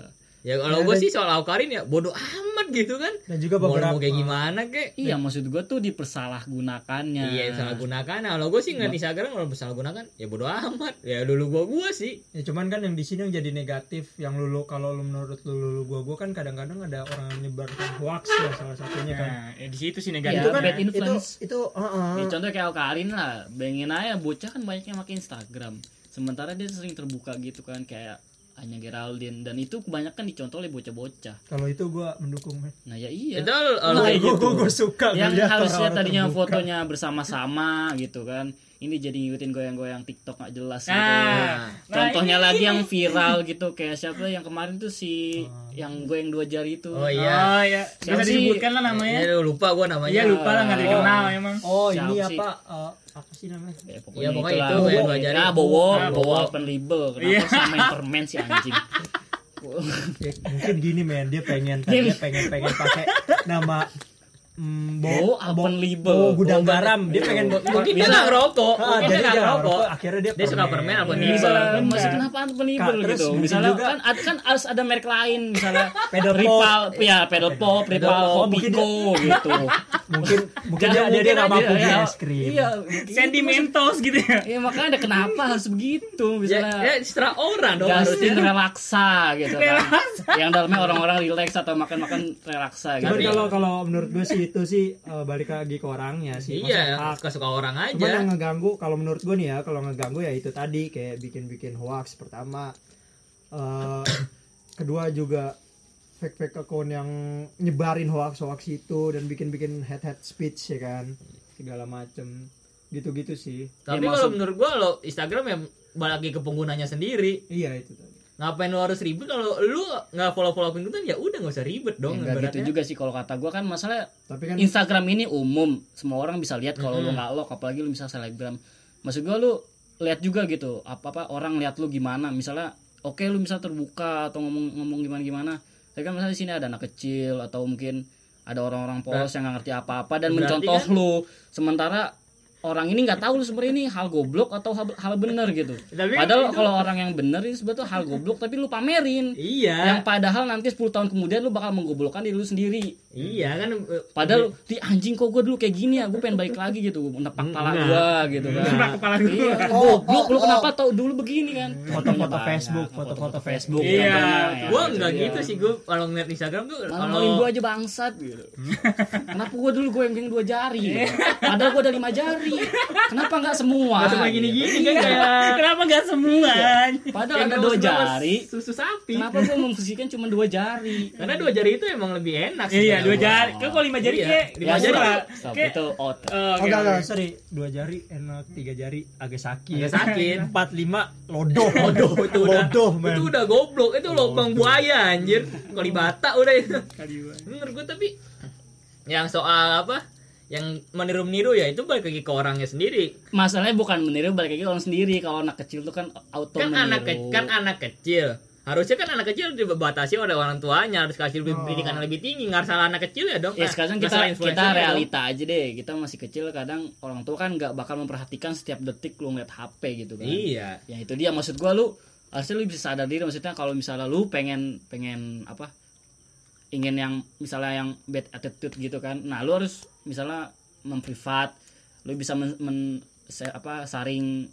ya kalau Ya, gue sih soal Aukarin ya bodo amat gitu kan dan juga mau, beberapa mau kayak gimana kek iya maksud gua tuh dipersalahgunakannya Iya salah gunakan. Nah, kalau gue sih nggak Instagram kalau salah gunakan ya bodo amat. Ya dulu gua gua sih. Ya cuman kan yang di sini yang jadi negatif yang lulu kalau lu menurut lu lulu gua gua kan kadang-kadang ada orang yang nyebarkan hoax ya salah satunya kan. Nah, ya di situ sih Iya, negatif. itu kan bad itu influence. itu heeh. Ya, contoh kayak Aukarin lah pengen aja bocah kan banyak yang pakai Instagram sementara dia sering terbuka gitu kan kayak hanya Geraldine dan itu kebanyakan dicontoh oleh bocah-bocah Kalau itu gua mendukung. men. nah ya iya Itu Nah, Gua gitu. gua, gua suka yang harusnya tadinya terbuka. fotonya bersama-sama gitu kan ini jadi ngikutin goyang-goyang TikTok nggak jelas gitu Nah, contohnya nah, lagi ini- yang viral gitu kayak siapa yang kemarin tuh si yang goyang dua jari itu Oh iya. Oh iya, Siapa bisa disebutkan lah namanya. Ya, lupa gua namanya. Iya lupa lah nggak dikenal emang. Oh, Siapa ini sih? apa eh, apa sih namanya? Ya, Ya, pokoknya itulah. itu, goyang dua jari. Nah, Bowo, Ah, Bowo Bowo. open label. Kenapa Iya. sama permen si anjing? Ya, mungkin gini men, dia pengen dia pengen pengen pakai nama mm, open label. Bowo gudang garam. Dia pengen buat Mungkin dia nggak ngerokok. Mungkin dia nggak ngerokok. akhirnya dia Dia suka permen Iya. nih? Bisa, Bentar. masih kenapa Kak, terus gitu? Misalnya kan ada kan harus ada merek lain, misalnya. Rival, ya pedal pop, Rival, Hobiko gitu. mungkin mungkin dia, dia, nggak mampu beli ya. es krim. Iya, Sentimentos gitu ya. Ya makanya ada kenapa harus begitu Ya, misalnya. ya setelah orang dong. Harusnya. relaksa gitu kan. Yang dalamnya orang-orang relax atau makan-makan relaksa gitu. Tapi- kalau kalau menurut gue sih itu sih eh, balik lagi ke orangnya sih. Iya, suka suka orang Cuman yang aja. ngeganggu kalau menurut gue nih ya, kalau ngeganggu ya itu tadi kayak bikin-bikin hoax pertama. Eh kedua juga fake-fake account yang nyebarin hoax-hoax itu dan bikin-bikin head-head speech ya kan. Segala macem gitu-gitu sih. Tapi Ya, kalau maksud- menurut gua lo Instagram ya balik lagi ke penggunanya sendiri. Iya itu. Ngapain lo harus ribet kalau lu nggak follow follow akun itu ya udah nggak usah ribet dong. Enggak gitu juga sih kalau kata gua kan masalah Tapi kan Instagram ini umum, semua orang bisa lihat kalau lu Mm-mm. nggak lock apalagi lu bisa selebgram. Maksud gua lu lihat juga gitu, apa-apa orang lihat lu gimana. Misalnya oke lu bisa terbuka atau ngomong-ngomong gimana-gimana. Tapi kan misalnya di sini ada anak kecil atau mungkin ada orang-orang polos yang nggak ngerti apa-apa dan Berarti mencontoh kan- lu. Sementara orang ini nggak tahu lu sebenarnya ini hal goblok atau hal, hal bener gitu. Tapi kan Padahal itu- kalau orang yang bener itu sebetulnya hal goblok tapi lu pamerin. Iya. Yang padahal nanti 10 tahun kemudian lu bakal menggoblokkan diri lu sendiri. Iya kan eh, Padahal di anjing kok gue dulu kayak gini ya, gue pengen balik lagi gitu, nepak kepala Enggak. gua gitu kan. Nepak kepala gua. Iya, Oh, goblok oh, lu oh. kenapa tau dulu begini kan? Foto-foto Facebook, foto-foto Facebook. Iya, contohnya, ya, gua gitu enggak dia. gitu sih gua kalau ngeliat Instagram tuh kalau gua aja bangsat gitu. Kenapa gua dulu gue yang dua jari? Padahal gua ada lima jari. Kenapa nggak semua? Nggak cuma gini-gini kan Iya. kayak Kenapa nggak semua? Padahal kayak ada dua jari. susu sapi. Kenapa gua memfungsikan cuma dua jari? Karena dua jari itu emang lebih enak sih. Iya, dua jari. Kan kalau lima jari Iya, kayak lima Ya, jari. stop. Kayak- itu out. Oh, Oh enggak, enggak, sorry. Dua jari enak, tiga jari agak sakit. Agak sakit. Empat, lima, lodoh. Bodoh itu udah. Lodoh. Itu udah goblok. Itu lubang buaya anjir. Kalibata udah itu. Kali. Menurut gua tapi yang soal apa? Yang meniru-meniru ya itu balik lagi ke orangnya sendiri. Masalahnya bukan meniru balik lagi ke orang sendiri. Kalau anak kecil tuh kan auto Kan meniru. anak ke- kan anak kecil. Harusnya kan anak kecil dibatasi oleh orang tuanya harus kasih lebih Oh. pendidikan yang lebih tinggi. Nggak salah anak kecil ya dong. Ya sekarang kita kita dong. realita aja deh. Kita masih kecil kadang orang tua kan nggak bakal memperhatikan setiap detik lu ngeliat HP gitu kan. Iya. Ya itu dia maksud gua lu harusnya lu bisa sadar diri maksudnya kalau misalnya lu pengen pengen apa ingin yang misalnya yang bad attitude gitu kan. Nah, lu harus misalnya memprivat lu bisa men, men- se- apa saring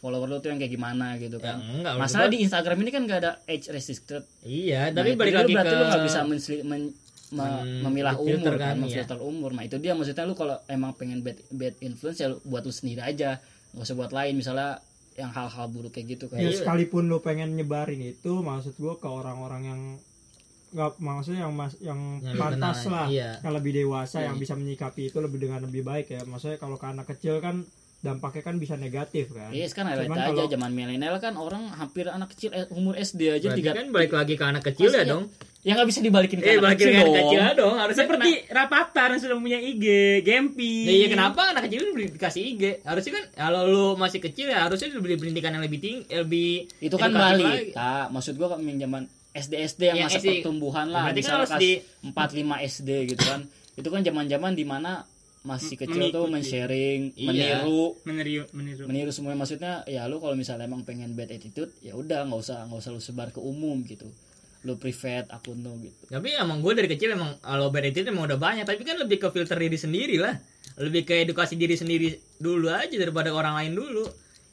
follower lu tuh yang kayak gimana gitu Ya, kan. enggak, menurut Masalah di Instagram ini kan gak ada age restricted. Iya, Nah, tapi balik lu lagi berarti ke lu nggak bisa mensli- men- me- Men- memilah umur kan, kan, iya. memfilter umur. Nah, itu dia maksudnya lu kalau emang pengen bad bad influence ya lu buat lu sendiri aja. Nggak usah buat lain misalnya yang hal-hal buruk kayak gitu ya kayak sekalipun lu pengen nyebarin itu maksud gua ke orang-orang yang nggak maksudnya yang mas yang Yang lebih pantas lah iya. yang lebih dewasa yang Iya. bisa menyikapi itu lebih dengan lebih baik ya maksudnya kalau ke anak kecil kan dampaknya kan bisa negatif kan Iya, sekarang Cuman realita aja kalau- zaman milenial kan orang hampir anak kecil eh, umur SD aja Berarti tiga kan balik lagi ke anak kecil ya dong. Ya nggak bisa dibalikin ke Eh, anak kecil dong. kecil ya dong. Harusnya Seperti Rapatar yang sudah punya IG, Gempi. Nah, iya kenapa anak kecil itu dikasih IG? Harusnya kan kalau lu masih kecil ya harusnya diberi pendidikan yang lebih tinggi, lebih Itu kan balita. Maksud gua kan yang zaman SD SD yang Yang masa SD. pertumbuhan lah, Berarti kan harus di- 4 5 SD gitu kan. Itu kan zaman-zaman di mana masih kecil tuh mengikuti. men-sharing, Iya. meniru, meniru meniru. meniru semuanya maksudnya ya lu kalau misalnya emang pengen bad attitude ya udah nggak usah nggak usah lu sebar ke umum gitu lu private akun lu gitu Tapi emang gue dari kecil emang kalau bad attitude emang udah banyak, tapi kan lebih ke filter diri sendiri lah. Lebih ke edukasi diri sendiri dulu aja daripada orang lain dulu.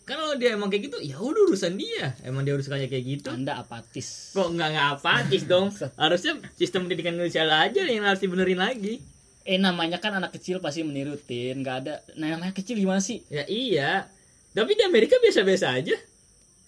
Kan kalau dia emang kayak gitu, ya udah urusan dia. Emang dia urusannya kayak gitu. anda apatis Kok nggak nggak apatis dong? Harusnya sistem pendidikan Indonesia aja yang harus dibenerin lagi. Eh namanya kan anak kecil pasti menirutin nggak ada nah namanya kecil gimana sih Ya iya. Tapi di Amerika biasa-biasa aja.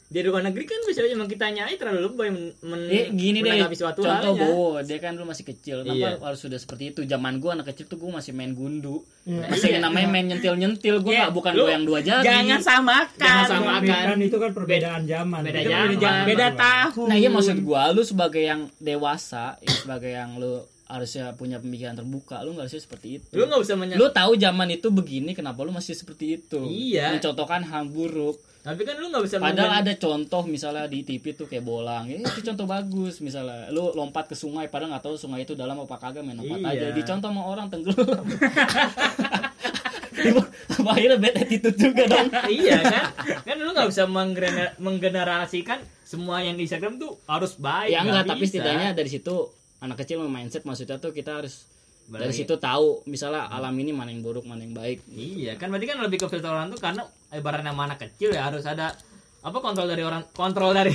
Di luar negeri kan bisa aja emang kitanya aja terlalu lebay men, men eh gini deh suatu contoh halnya. Bowo dia kan dulu masih kecil kenapa Iya. harus sudah seperti itu zaman gua anak kecil tuh gua masih main gundu Iya. masih Iya. namanya main nyentil nyentil gua Iya, nggak bukan lu gua yang dua jari Jangan samakan. Jangan samakan. kan itu kan perbedaan zaman beda Itu zaman. beda Beda tahun. Nah iya maksud gua lu sebagai yang dewasa, ya, sebagai yang lu harusnya punya pemikiran terbuka, lu nggak harusnya seperti itu. Lu nggak usah menya- Lu tahu zaman itu begini, kenapa lu masih seperti itu? Iya. Mencontohkan hal buruk. Tapi kan lu nggak bisa Padahal men- ada contoh misalnya di TV tuh kayak bolang, eh, itu contoh bagus misalnya. Lu lompat ke sungai, padahal nggak tahu sungai itu dalam apa kagak, main lompat Iya. aja. Dicontoh sama orang tenggelam. Apa akhirnya bad attitude juga dong. iya kan? Kan lu nggak bisa menggener- menggenerasikan semua yang di Instagram tuh harus baik. ya enggak, tapi bisa. setidaknya dari situ anak kecil mindset maksudnya tuh kita harus dari situ tahu misalnya alam ini mana yang buruk mana yang baik. Iya, kan berarti kan lebih ke filter orang tuh karena ibaratnya sama anak kecil ya harus ada apa kontrol dari orang kontrol dari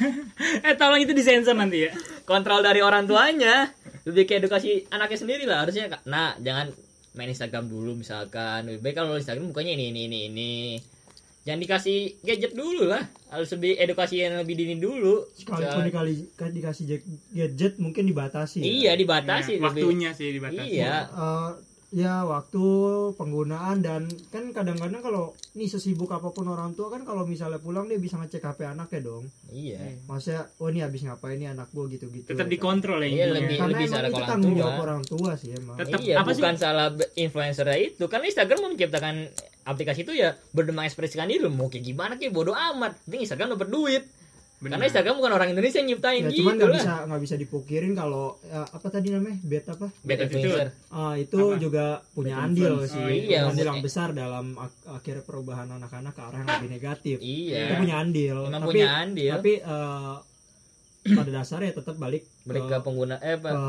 eh tolong itu disensor nanti ya. kontrol dari orang tuanya. Lebih ke edukasi anaknya sendiri lah harusnya. Kak. nah jangan main Instagram dulu misalkan. Lebih baik kalau Instagram bukannya ini ini ini ini jangan dikasih gadget dulu lah. Harus lebih edukasi yang lebih dini dulu. Sekalipun dikali kan dikasih gadget mungkin dibatasi ya. iya dibatasi Nah, lebih- waktunya sih dibatasi. iya. Eh, ya waktu penggunaan dan kan kadang-kadang kalau nih sesibuk apa pun orang tua kan kalau misalnya pulang dia bisa ngecek HP anaknya dong. Iya. Maksudnya oh ini habis ngapain nih anak gua? gitu-gitu. Tetap dikontrol ya Iya, lebih- karena lebih emang salah itu tanggung orang jawab tua. orang tua sih emang. Tetap iya apa sih? bukan salah be- influencernya itu. Karena Instagram menciptakan aplikasi itu ya berdemang ekspresikan diri mau kayak gimana kayak bodoh amat penting Instagram dapat duit Karena Instagram bukan orang Indonesia yang nyiptain ya gitu cuman nggak lah. bisa nggak bisa dipukirin kalau ya, apa tadi namanya bet apa Bad influencer. Ah, itu juga punya Bad andil influence. sih Oh, iya, andil yang besar dalam ak- akhir perubahan anak-anak ke arah yang lebih negatif Iya. itu punya andil Emang tapi punya andil. tapi eh, pada dasarnya tetap balik Balik ke pengguna eh apa? ke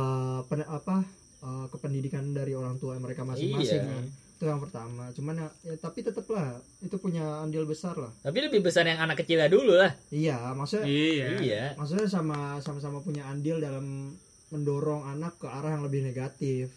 pen- apa eh, ke pendidikan dari orang tua mereka masing-masing Iya. kan. Itu yang pertama cuman ya, ya, tapi tetap lah itu punya andil besar lah Tapi lebih besar yang anak kecilnya dulu lah. iya maksudnya Iya. Iya. maksudnya sama sama-sama punya andil dalam mendorong anak ke arah yang lebih negatif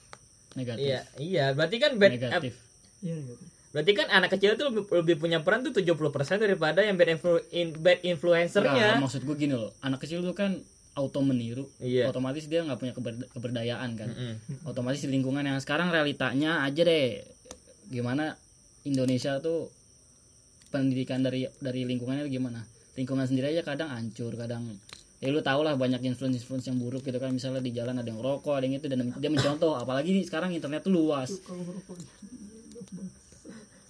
negatif Iya, iya. Berarti kan bad negatif iya negatif Berarti kan anak kecil tuh lebih, lebih punya peran tuh 70% daripada yang bad, influ, in, bad influencernya. maksud gue gini loh anak kecil tuh kan auto meniru Iya. otomatis dia nggak punya keber- keberdayaan kan Mm-mm. otomatis di lingkungan yang sekarang realitanya aja deh gimana Indonesia tuh pendidikan dari dari lingkungannya gimana? Lingkungan sendiri aja kadang hancur kadang ya lu tau lah banyak influence influence yang buruk gitu kan. Misalnya di jalan ada yang rokok ada yang itu dan dia mencontoh. Apalagi sekarang internet tuh luas.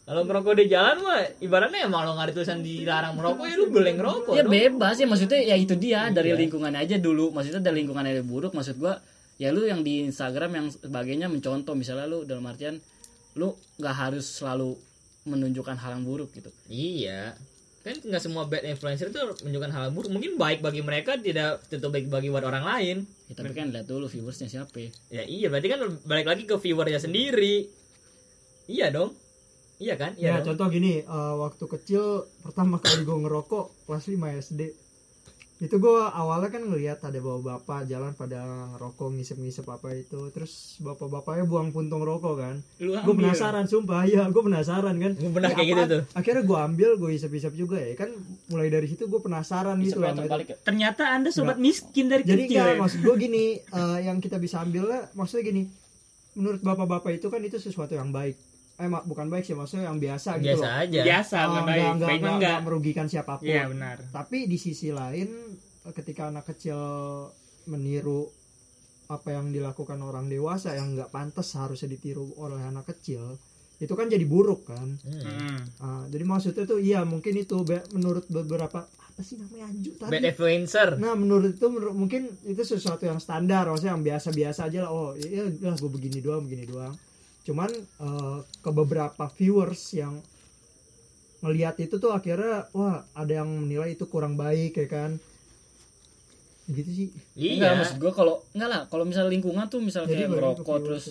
Kalau merokok di jalan mah ibaratnya emang lo nggak ada tulisan dilarang merokok ya lu boleh ngerokok. ya dong. bebas ya maksudnya ya itu dia dari lingkungannya aja dulu. Maksudnya dari lingkungannya yang buruk maksud gua ya lu yang di Instagram yang sebagainya mencontoh. Misalnya lu dalam artian lu nggak harus selalu menunjukkan hal yang buruk gitu Iya. Kan nggak semua bad influencer itu menunjukkan hal yang buruk. Mungkin baik bagi mereka tidak tentu baik bagi buat orang lain. ya, tapi kan lihat dulu viewersnya siapa ya. Ya iya, berarti kan balik lagi ke viewernya sendiri. Iya dong. Iya kan? Iya ya dong. contoh gini eh, waktu kecil pertama kali gue ngerokok kelas 5 SD itu gue awalnya kan ngelihat ada bawa bapak jalan pada ngerokok ngisep-ngisep apa itu terus bapak-bapaknya buang puntung rokok kan gue ambil. penasaran sumpah ya gue penasaran kan Gue pernah Eh, kayak gitu tuh. akhirnya gue ambil gue isep-isep juga ya kan mulai dari situ gue penasaran gitu Bisa sama itu. balik ya Ternyata Anda sobat miskin dari jadi kecil. kan ya? maksud gue gini eh, yang kita bisa ambilnya maksudnya gini menurut bapak-bapak itu kan itu sesuatu yang baik eh mak bukan baik sih maksudnya yang biasa, gitu Biasa loh aja. Biasa, Ah, nggak nggak baik. nggak- Baik mah nggak- enggak. nggak merugikan siapa pun Iya benar. tapi di sisi lain ketika anak kecil meniru apa yang dilakukan orang dewasa yang nggak pantas harusnya ditiru oleh anak kecil itu kan jadi buruk kan Hmm. Hmm. Ah, jadi maksudnya tuh iya mungkin itu be- menurut beberapa apa sih namanya anju tadi Bad influencer. nah menurut itu menurut- mungkin itu sesuatu yang standar maksudnya yang biasa-biasa aja lah oh iya lah gue begini doang begini doang cuman eh, ke beberapa viewers yang ngelihat itu tuh akhirnya wah ada yang menilai itu kurang baik ya kan? Gitu sih. Enggak, Iya. maksud gue kalau enggak lah, kalau misalnya lingkungan tuh misalnya Jadi kayak merokok terus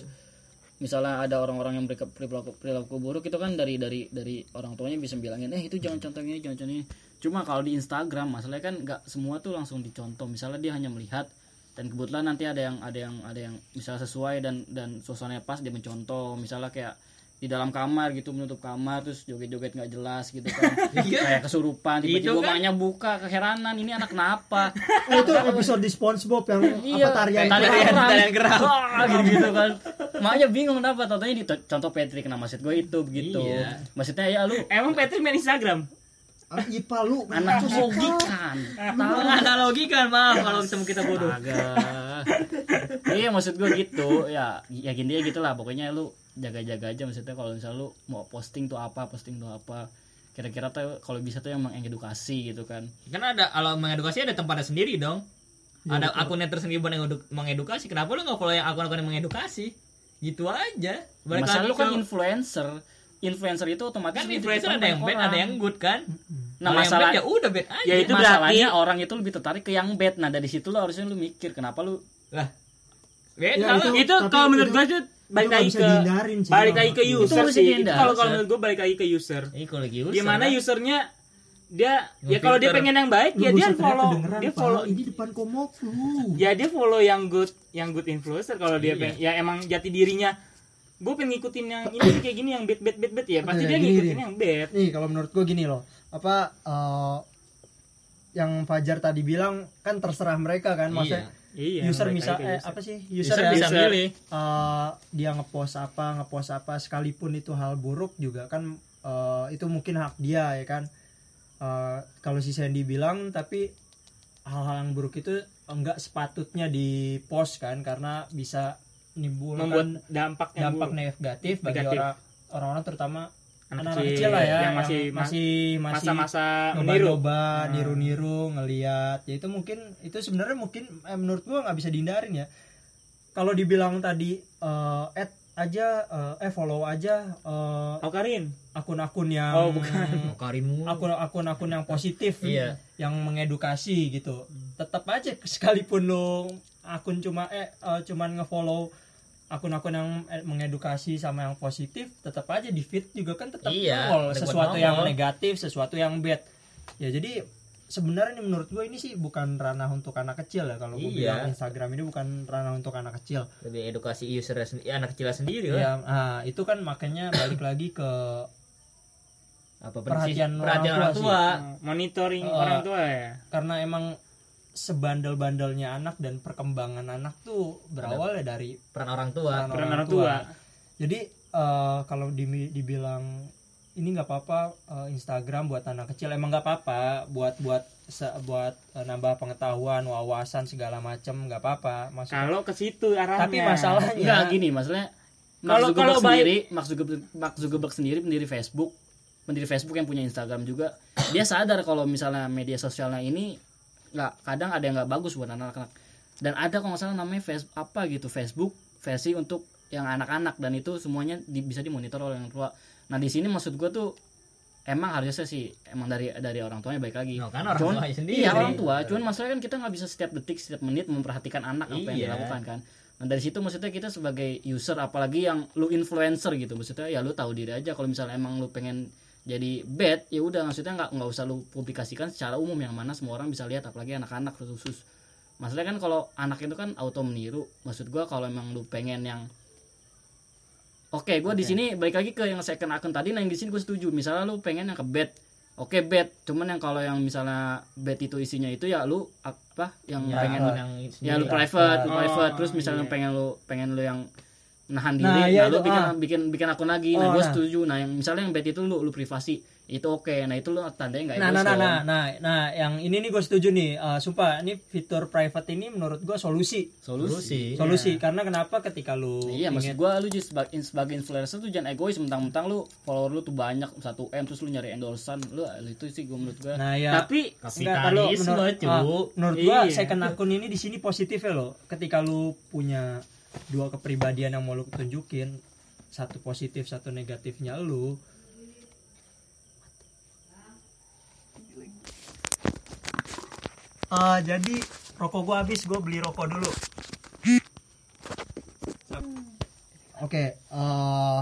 misalnya ada orang-orang yang berke- perilaku perilaku buruk itu kan dari dari dari orang tuanya bisa bilangin eh itu jangan contoh ini jangan contoh ini. Cuma kalau di Instagram masalahnya kan nggak semua tuh langsung dicontoh. Misalnya dia hanya melihat dan kebetulan nanti ada yang ada yang ada yang misalnya sesuai dan dan suasananya pas dia mencontoh misalnya kayak di dalam kamar gitu menutup kamar terus joget-joget nggak jelas gitu kan kayak kesurupan tiba-tiba Itu kan- maknya buka keheranan ini anak kenapa oh, itu episode di SpongeBob yang Iya, apa tarian tarian Tarian- tarian kerang. Wah, gitu, gitu kan. Makanya bingung kenapa totalnya di contoh Patrick nah maksud gue itu begitu. Iya. Maksudnya ya lu Emang Patrick main Instagram? Ah, IPA lu anak logikan. Tahu analogi kan, maaf kalau ketemu kita bodoh. Agak. Iya maksud gue gitu. Ya yakin dia gitu lah. Pokoknya lu jaga-jaga aja maksudnya kalau misal lu mau posting tuh apa, posting tuh apa. Kira-kira tuh kalau bisa tuh yang mengedukasi gitu kan. Kan ada kalau mengedukasi ada tempatnya sendiri dong. ada akunnya tersendiri buat mengedu- mengedukasi. Kenapa lu nggak follow yang akun-akun yang mengedukasi? Gitu aja. Balik Masalah lu kan influencer. Influencer itu otomatis kan lu influencer ada yang bad, orang. ada yang good kan? Nah, yang masalah- ya udah bad aja. Ya, itu masalahnya berarti- orang itu lebih tertarik ke yang bad. Nah dari situ lo harusnya lu mikir kenapa lu lah. Beda Ya, itu- itu tapi kalau menurut itu- gue tuh balik lagi ke balik lagi ke Itu user harus sih. Itu dihindari. kalau kalau menurut gue balik lagi ke user. Ini kalau lagi user. Gimana usernya dia ya kalau dia pengen yang baik Lu ya dia follow dia follow ini depan komok lu ya dia follow yang good yang good influencer kalau dia Iya. pengen ya emang jati dirinya gue pengen ngikutin yang ini kayak gini yang bad bad bad bad ya pasti dia gini, ngikutin gini. yang bad nih kalau menurut gue gini loh apa eh, yang Fajar tadi bilang kan terserah mereka kan maksudnya iya user balik bisa eh, user. apa sih User, user, ya, bisa user. milih. eh, dia ngepost apa ngepost apa sekalipun itu hal buruk juga kan eh, itu mungkin hak dia ya kan Eh, kalau si Sandy bilang tapi hal-hal yang buruk itu enggak sepatutnya di post kan karena bisa menimbulkan membuat dampak yang dampak buruk. negatif bagi Negatif. orang orang-orang terutama anak-anak kecil lah ya yang masih yang masih masih masa-masa nyoba-nyoba niru-niru ngeliat ya itu mungkin itu sebenarnya mungkin eh, menurut gua nggak bisa dihindarin ya kalau dibilang tadi eh, add aja eh, eh follow aja eh, Oh Karin akun-akun yang Oh, bukan. Karinmu. akun akun-akun yang positif Iya. yang mengedukasi gitu tetap aja sekalipun lo akun cuma eh eh, cuman ngefollow akun-akun yang eh, mengedukasi sama yang positif tetap aja di feed juga kan tetap Iya, nongol sesuatu nongol. yang negatif sesuatu yang bad ya jadi sebenarnya menurut gue ini sih bukan ranah untuk anak kecil ya kalau gue Iya. bilang Instagram ini bukan ranah untuk anak kecil Lebih edukasi user sendiri, anak kecil sendiri lah. ya ah, itu kan makanya balik lagi ke Apa Perhatian perhatian orang orang tua tua. monitoring Eh, orang tua ya karena emang sebandel-bandelnya anak dan perkembangan anak tuh berawal ya dari Peran orang tua. peran peran orang tua. Jadi eh, kalau di- dibilang ini nggak apa-apa eh, Instagram buat anak kecil emang nggak apa-apa buat buat se- buat eh, nambah pengetahuan wawasan segala macem nggak apa-apa. Kalau ke situ arahnya. Tapi masalahnya Enggak gini, Mark Kalau- kalau sendiri, Mark Zuckerberg, Mark Zuckerberg sendiri pendiri Facebook, pendiri Facebook yang punya Instagram juga, dia sadar kalau misalnya media sosialnya ini nggak kadang ada yang nggak bagus buat anak-anak. Dan ada kalau nggak salah namanya face, apa gitu Facebook versi untuk yang anak-anak dan itu semuanya di- bisa dimonitor oleh orang tua. Nah di sini maksud gue tuh emang harusnya sih emang dari dari orang tuanya baik lagi. No, kan orang Cuman- tuanya sendiri. Iya orang tua, cuman masalahnya kan kita nggak bisa setiap detik, setiap menit memperhatikan anak apa yang Iya. dilakukan kan. Nah dari situ maksudnya kita sebagai user, apalagi yang lu influencer gitu, maksudnya ya lu tahu diri aja kalau misalnya emang lu pengen jadi bad, ya udah maksudnya nggak nggak usah lu publikasikan secara umum yang mana semua orang bisa lihat, apalagi anak-anak khusus. Masalahnya kan kalau anak itu kan auto meniru, maksud gua kalau emang lu pengen yang Oke, gua di sini balik lagi ke yang second akun tadi. Nah, yang di sini gue setuju. Misalnya lu pengen yang ke bed, oke bed. Cuman yang kalau yang misalnya bed itu isinya itu ya lu apa yang Ya, pengen yang ya lu sendiri. private, lu Oh, private. Terus misalnya iya. pengen lu pengen lu yang nahan Nah, diri, iya nah, lu itu, bikin ah. bikin bikin akun lagi. Nah, Oh, gue nah. setuju. Nah, yang misalnya yang bed itu lu lu privasi, itu oke. Nah, itu lu tandanya nggak nah, nah, nah, nah, nah, nah, yang ini nih gue setuju nih. Eh, sumpah, ini fitur private ini menurut gue solusi. Solusi. Solusi karena kenapa ketika lu Iya, maksud gua lu just sebagai, sebagai influencer tuh jangan egois mentang-mentang lu follower lu tuh banyak 1 M terus lu nyari endorsan lu itu sih gua menurut gua. Nah ya. tapi Enggak, kalau menurut, cu. ah, menurut gua Iya. second akun ini di sini positif ya loh. Ketika lu punya dua kepribadian yang mau lu tunjukin, satu positif, satu negatifnya lu. Ah, jadi rokok gua habis, gua beli rokok dulu. Oke, eh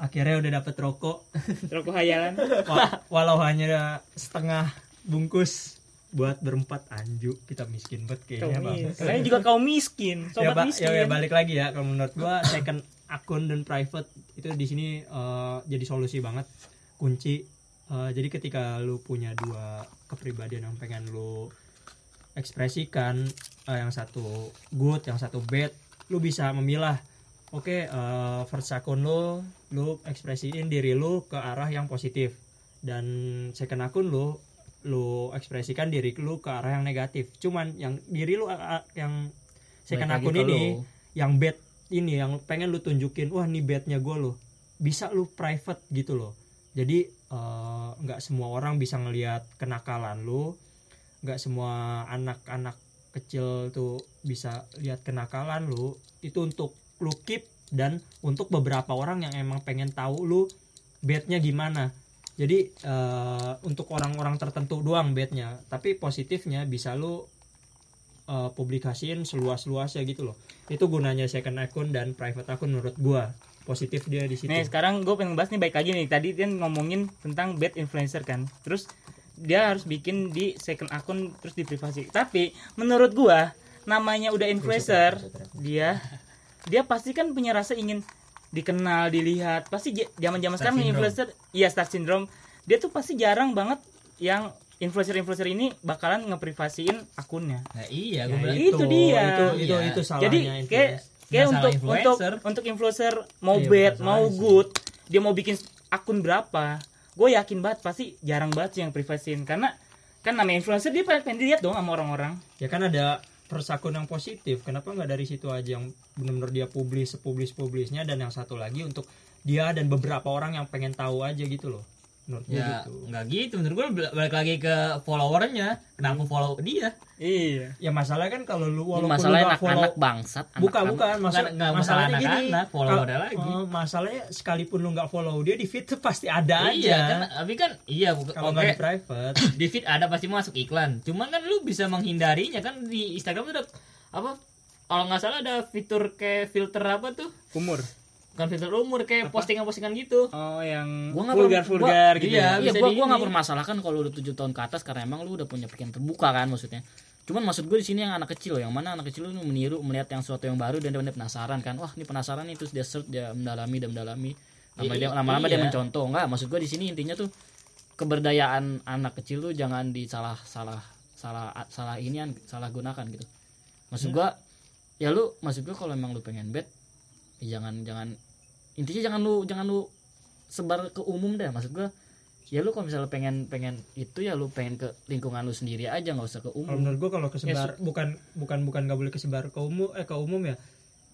akhirnya udah dapet rokok. rokok hayalan Wa- walau hanya setengah bungkus buat berempat anju kita miskin banget kayaknya bang. kalian juga kaum miskin ya, sobat Ba- miskin. ya, ya, balik lagi ya kalau menurut gua second akun dan private itu di sini eh, jadi solusi banget kunci. Eh, jadi ketika lu punya dua kepribadian yang pengen lu ekspresikan eh, yang satu good yang satu bad lu bisa memilah oke eh, first akun lu lu ekspresiin diri lu ke arah yang positif. Dan second akun lu lu ekspresikan diri lu ke arah yang negatif. Cuman yang diri lu yang second akun ini lu. yang bad ini yang pengen lu tunjukin wah nih badnya gue loh bisa lu private gitu loh. Jadi eh, nggak semua orang bisa ngelihat kenakalan lu. Nggak semua anak-anak kecil tuh bisa lihat kenakalan lu. Itu untuk lu keep dan untuk beberapa orang yang emang pengen tahu lu bednya gimana jadi eh, untuk orang-orang tertentu doang bednya tapi positifnya bisa lu eh, publikasiin seluas-luasnya gitu loh. Itu gunanya second akun dan private akun menurut gua. Positif dia di situ. Nih sekarang gue pengen bahas nih baik lagi nih. Tadi dia ngomongin tentang bad influencer kan. Terus dia harus bikin di second akun terus di privasi. Tapi menurut gua namanya udah influencer dia dia pasti kan punya rasa ingin dikenal dilihat pasti zaman-zaman Star sekarang syndrome. influencer iya star syndrome dia tuh pasti jarang banget yang influencer-influencer ini bakalan ngeprivasiin akunnya Nah, iya, Ya, gue bilang itu dia. itu itu, Iya. itu salahnya jadi kayak kayak untuk salah untuk influencer. untuk influencer mau Iya, bad mau sih. good dia mau bikin akun berapa gue yakin banget pasti jarang banget sih yang privasiin karena kan namanya influencer dia pengen dilihat dong sama orang-orang ya kan ada akun yang positif kenapa nggak dari situ aja yang benar-benar dia publis sepublis publisnya dan yang satu lagi untuk dia dan beberapa orang yang pengen tahu aja gitu loh menurut ya gitu. nggak gitu. Menurut gue balik lagi ke followernya. Kenapa follow dia? Iya. Ya masalahnya kan kalau lu walaupun masalah lu nggak follow anak-anak bangsat bukan anak-anak. bukan. Masalah Nggak- masalah masalahnya gini. anak-anak, follow ada lagi. eh, masalahnya sekalipun lu nggak follow dia di feed tuh pasti ada iya kan aja tapi kan iya bukan kalau nggak di private. Di feed ada pasti masuk iklan. Cuman kan lu bisa menghindarinya kan di Instagram tuh ada apa kalau nggak salah ada fitur kayak filter apa tuh? Umur bukan filter umur kayak postingan-postingan gitu oh yang Gua vulgar pernah- vulgar gua- gitu iya. ya. Iya, gua gua nggak permasalahkan kalau udah tujuh tahun ke atas karena emang lu udah punya pikiran terbuka kan maksudnya. Cuman maksud gue di sini yang anak kecil loh, yang mana anak kecil lu meniru melihat yang sesuatu yang baru dan dia penasaran kan. Wah, ini penasaran nih terus dia search dia mendalami dan mendalami. Lama I- dia lama-lama dia iya. mencontoh. Enggak, maksud gue di sini intinya tuh keberdayaan anak kecil tuh jangan disalah salah salah salah inian salah gunakan gitu. Maksud gua ya lu maksud gua kalau emang lu pengen bet ya jangan jangan intinya jangan lu jangan lu sebar ke umum deh. Maksud gua ya lu kalau misalnya pengen pengen itu ya lu pengen ke lingkungan lu sendiri aja nggak usah ke kalau umum menurut gua kalau kesebar bukan bukan bukan nggak boleh kesebar ke umum eh ke umum ya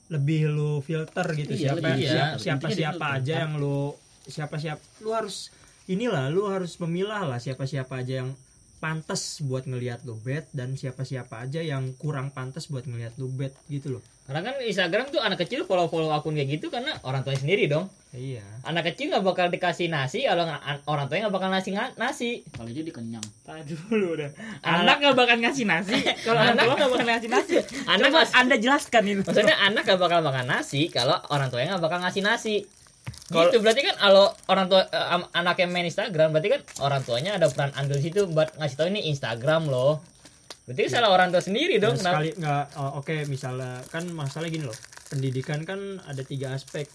lebih lu filter gitu Iya, siapa iya. siapa siapa, siapa aja yang lu siapa siapa lu harus inilah lu harus memilah lah siapa siapa aja yang pantas buat ngelihat lu bet dan siapa siapa aja yang kurang pantas buat ngelihat lu bet gitu loh karena kan Instagram tuh anak kecil follow-follow akun kayak gitu karena orang tuanya sendiri dong iya anak kecil nggak bakal dikasih nasi kalau nggak- an- orang tuanya nggak bakal ngasih nga- nasi kali aja dikenyang Tadi dulu udah. Anak gak bakal ngasih nasi. Kalau orang tua gak bakal ngasih nasi. Anak Coba mas- Anda jelaskan itu. maksudnya anak nggak bakal makan nasi kalau orang tuanya nggak bakal ngasih nasi Kalau- gitu berarti kan kalau orang tua eh, anak yang main Instagram berarti kan orang tuanya ada peran andil di situ buat ngasih tahu ini Instagram loh berarti kan salah orang tua sendiri dong Dan kenapa? sekali nggak oh, oke misalnya kan masalah gini loh. Pendidikan kan ada tiga aspek.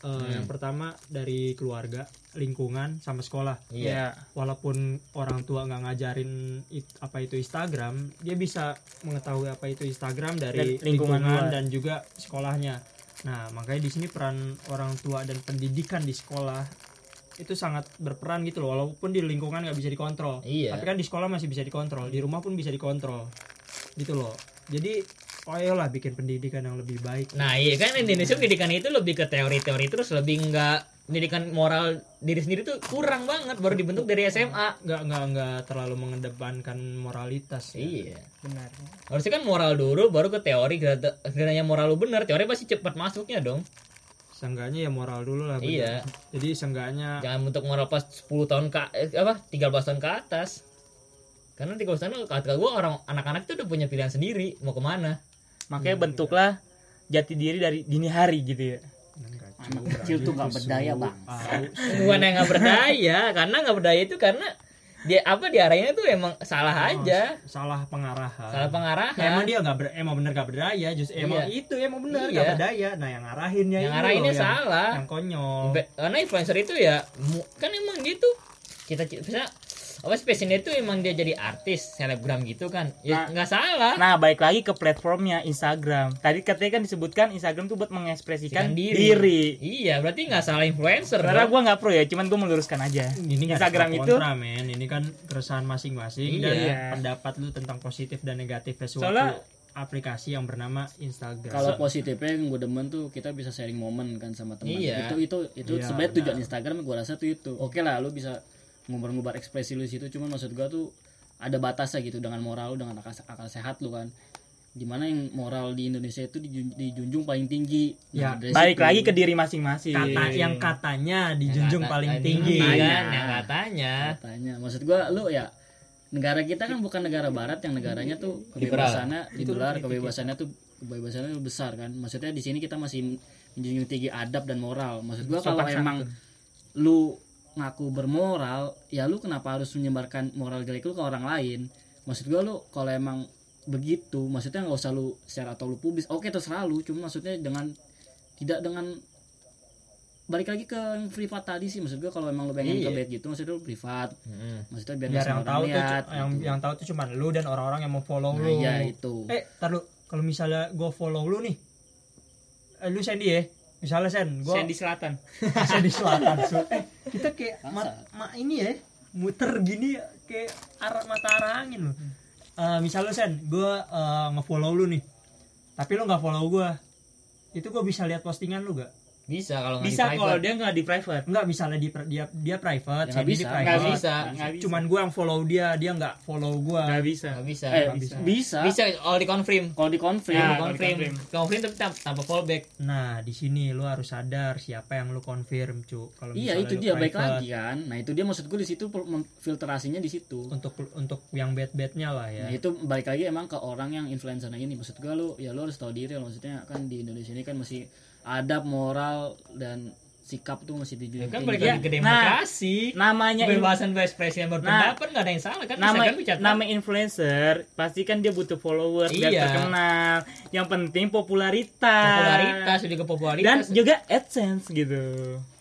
Eh, Hmm. yang pertama dari keluarga lingkungan sama sekolah. Iya. Walaupun orang tua nggak ngajarin it- apa itu Instagram dia bisa mengetahui apa itu Instagram dari Dan lingkungan lingkungan dan juga sekolahnya. Nah makanya di sini peran orang tua dan pendidikan di sekolah itu sangat berperan gitu loh walaupun di lingkungan nggak bisa dikontrol Iya. tapi kan di sekolah masih bisa dikontrol di rumah pun bisa dikontrol gitu loh jadi ayolah bikin pendidikan yang lebih baik Nah iya kan Indonesia pendidikan itu lebih ke teori-teori terus lebih nggak pendidikan moral diri sendiri tuh kurang banget baru dibentuk dari SMA. nggak nggak nggak terlalu mengedepankan moralitas ya. Iya. Benar. Harusnya kan moral dulu baru ke teori. Kiranya moral lu bener, teori pasti cepat masuknya dong. Seenggaknya ya moral dulu lah bener. Iya. jadi seenggaknya Jangan bentuk moral pas 10 tahun ke eh, apa 13 tahun ke atas. Karena 13 tahun kata gue orang anak-anak tuh udah punya pilihan sendiri mau ke mana. Makanya bentuklah jati diri dari dini hari gitu ya. anak kecil tuh nggak berdaya bang Bukan yang nggak berdaya, karena nggak berdaya itu karena dia apa diarahinnya tuh emang salah aja, salah pengarahan salah pengarahan. Ya, emang dia nggak ber, emang bener gak berdaya justru emang Iya. itu emang bener Iya. gak berdaya nah yang ngarahinnya yang ngarahinnya loh, salah. yang konyol Be- karena influencer itu ya kan emang gitu kita apa spesialnya itu emang dia jadi artis selebgram gitu kan ya Nah. nggak salah Nah, balik lagi ke platformnya Instagram. Tadi katanya kan disebutkan Instagram tuh buat mengekspresikan Kan diri. iya berarti nggak salah influencer Karena gua nggak pro ya, cuman gua meluruskan aja. ini Instagram itu kontra, men ini kan keresahan masing-masing dan Iya. pendapat lu tentang positif dan negatifnya suatu Soalnya- aplikasi yang bernama Instagram kalau positifnya yang gue demen tuh kita bisa sharing momen kan sama teman Iya. itu itu itu Iya, sebenarnya benar. tujuan Instagram gue rasa tuh itu oke lah lu bisa ngumbar-ngumbar ekspresi lu situ cuman maksud gua tuh ada batasnya gitu dengan moral lu dengan akal, akal sehat lu kan. Di mana yang moral di Indonesia itu dijun- dijunjung paling tinggi. Ya, dari balik lagi ke diri masing-masing. kata yang katanya Yang dijunjung kata- paling yang tinggi. katanya, Iya. yang katanya. Katanya. Maksud gua lu ya negara kita kan bukan negara barat yang negaranya tuh kebebasannya liberal kebebasannya tuh kebebasannya tuh besar kan. Maksudnya di sini kita masih menjunjung tinggi adab dan moral. Maksud gua kalau emang lu ngaku bermoral ya lu kenapa harus menyebarkan moral jelek lu ke orang lain maksud gua lu kalau emang begitu maksudnya nggak usah lu share atau lu publis oke terserah lu cuma maksudnya dengan tidak dengan balik lagi ke yang privat tadi sih maksud gua kalau emang lu pengen Iya. ke bed gitu maksudnya lu privat Mm-mm. maksudnya biar, biar yang tahu orang tuh lihat, yang gitu. yang tahu tuh cuman lu dan orang-orang yang mau follow nah, lu iya itu eh tar lu kalau misalnya gue follow lu nih eh, lu Sandy ya misalnya Sen gue Sandy Selatan. Sandy Selatan so, eh kita kayak ma, ma- ini ya muter gini kayak arah mata arah angin loh Eh, misalnya Sen gue ngefollow lu nih tapi lu nggak follow gue itu gue bisa lihat postingan lu gak Bisa kalau nggak bisa di kalau dia nggak di private Enggak misalnya di dia dia private, Ya, nggak di bisa. private. Nggak bisa. nggak bisa Cuman gua yang follow dia, dia nggak follow gua. nggak bisa Nggak bisa. eh bisa. bisa Bisa kalau di confirm. kalau di konfirm Di kalau confirm. Confirm tapi tanpa, tanpa fallback. Nah, di sini lu harus sadar siapa yang lu confirm, cu. Kalau iya itu dia baik private, lagi kan nah itu dia maksud gue di situ filtrasinya di situ Untuk untuk yang bad-badnya lah ya. Nah itu balik lagi emang ke orang yang influencernya ini maksud gue lu ya lu harus tahu diri loh. maksudnya kan di Indonesia ini kan masih adab moral dan sikap tuh masih Ya dijunjung kan tinggi. balik lagi ke demokrasi. namanya in- Kebebasan berekspresi dan berpendapat nggak ada yang salah kan? nama Instagram bicara nama influencer pasti kan dia butuh followers biar Iya. terkenal yang penting popularitas popularitas lebih ke dan popularitas juga adsense gitu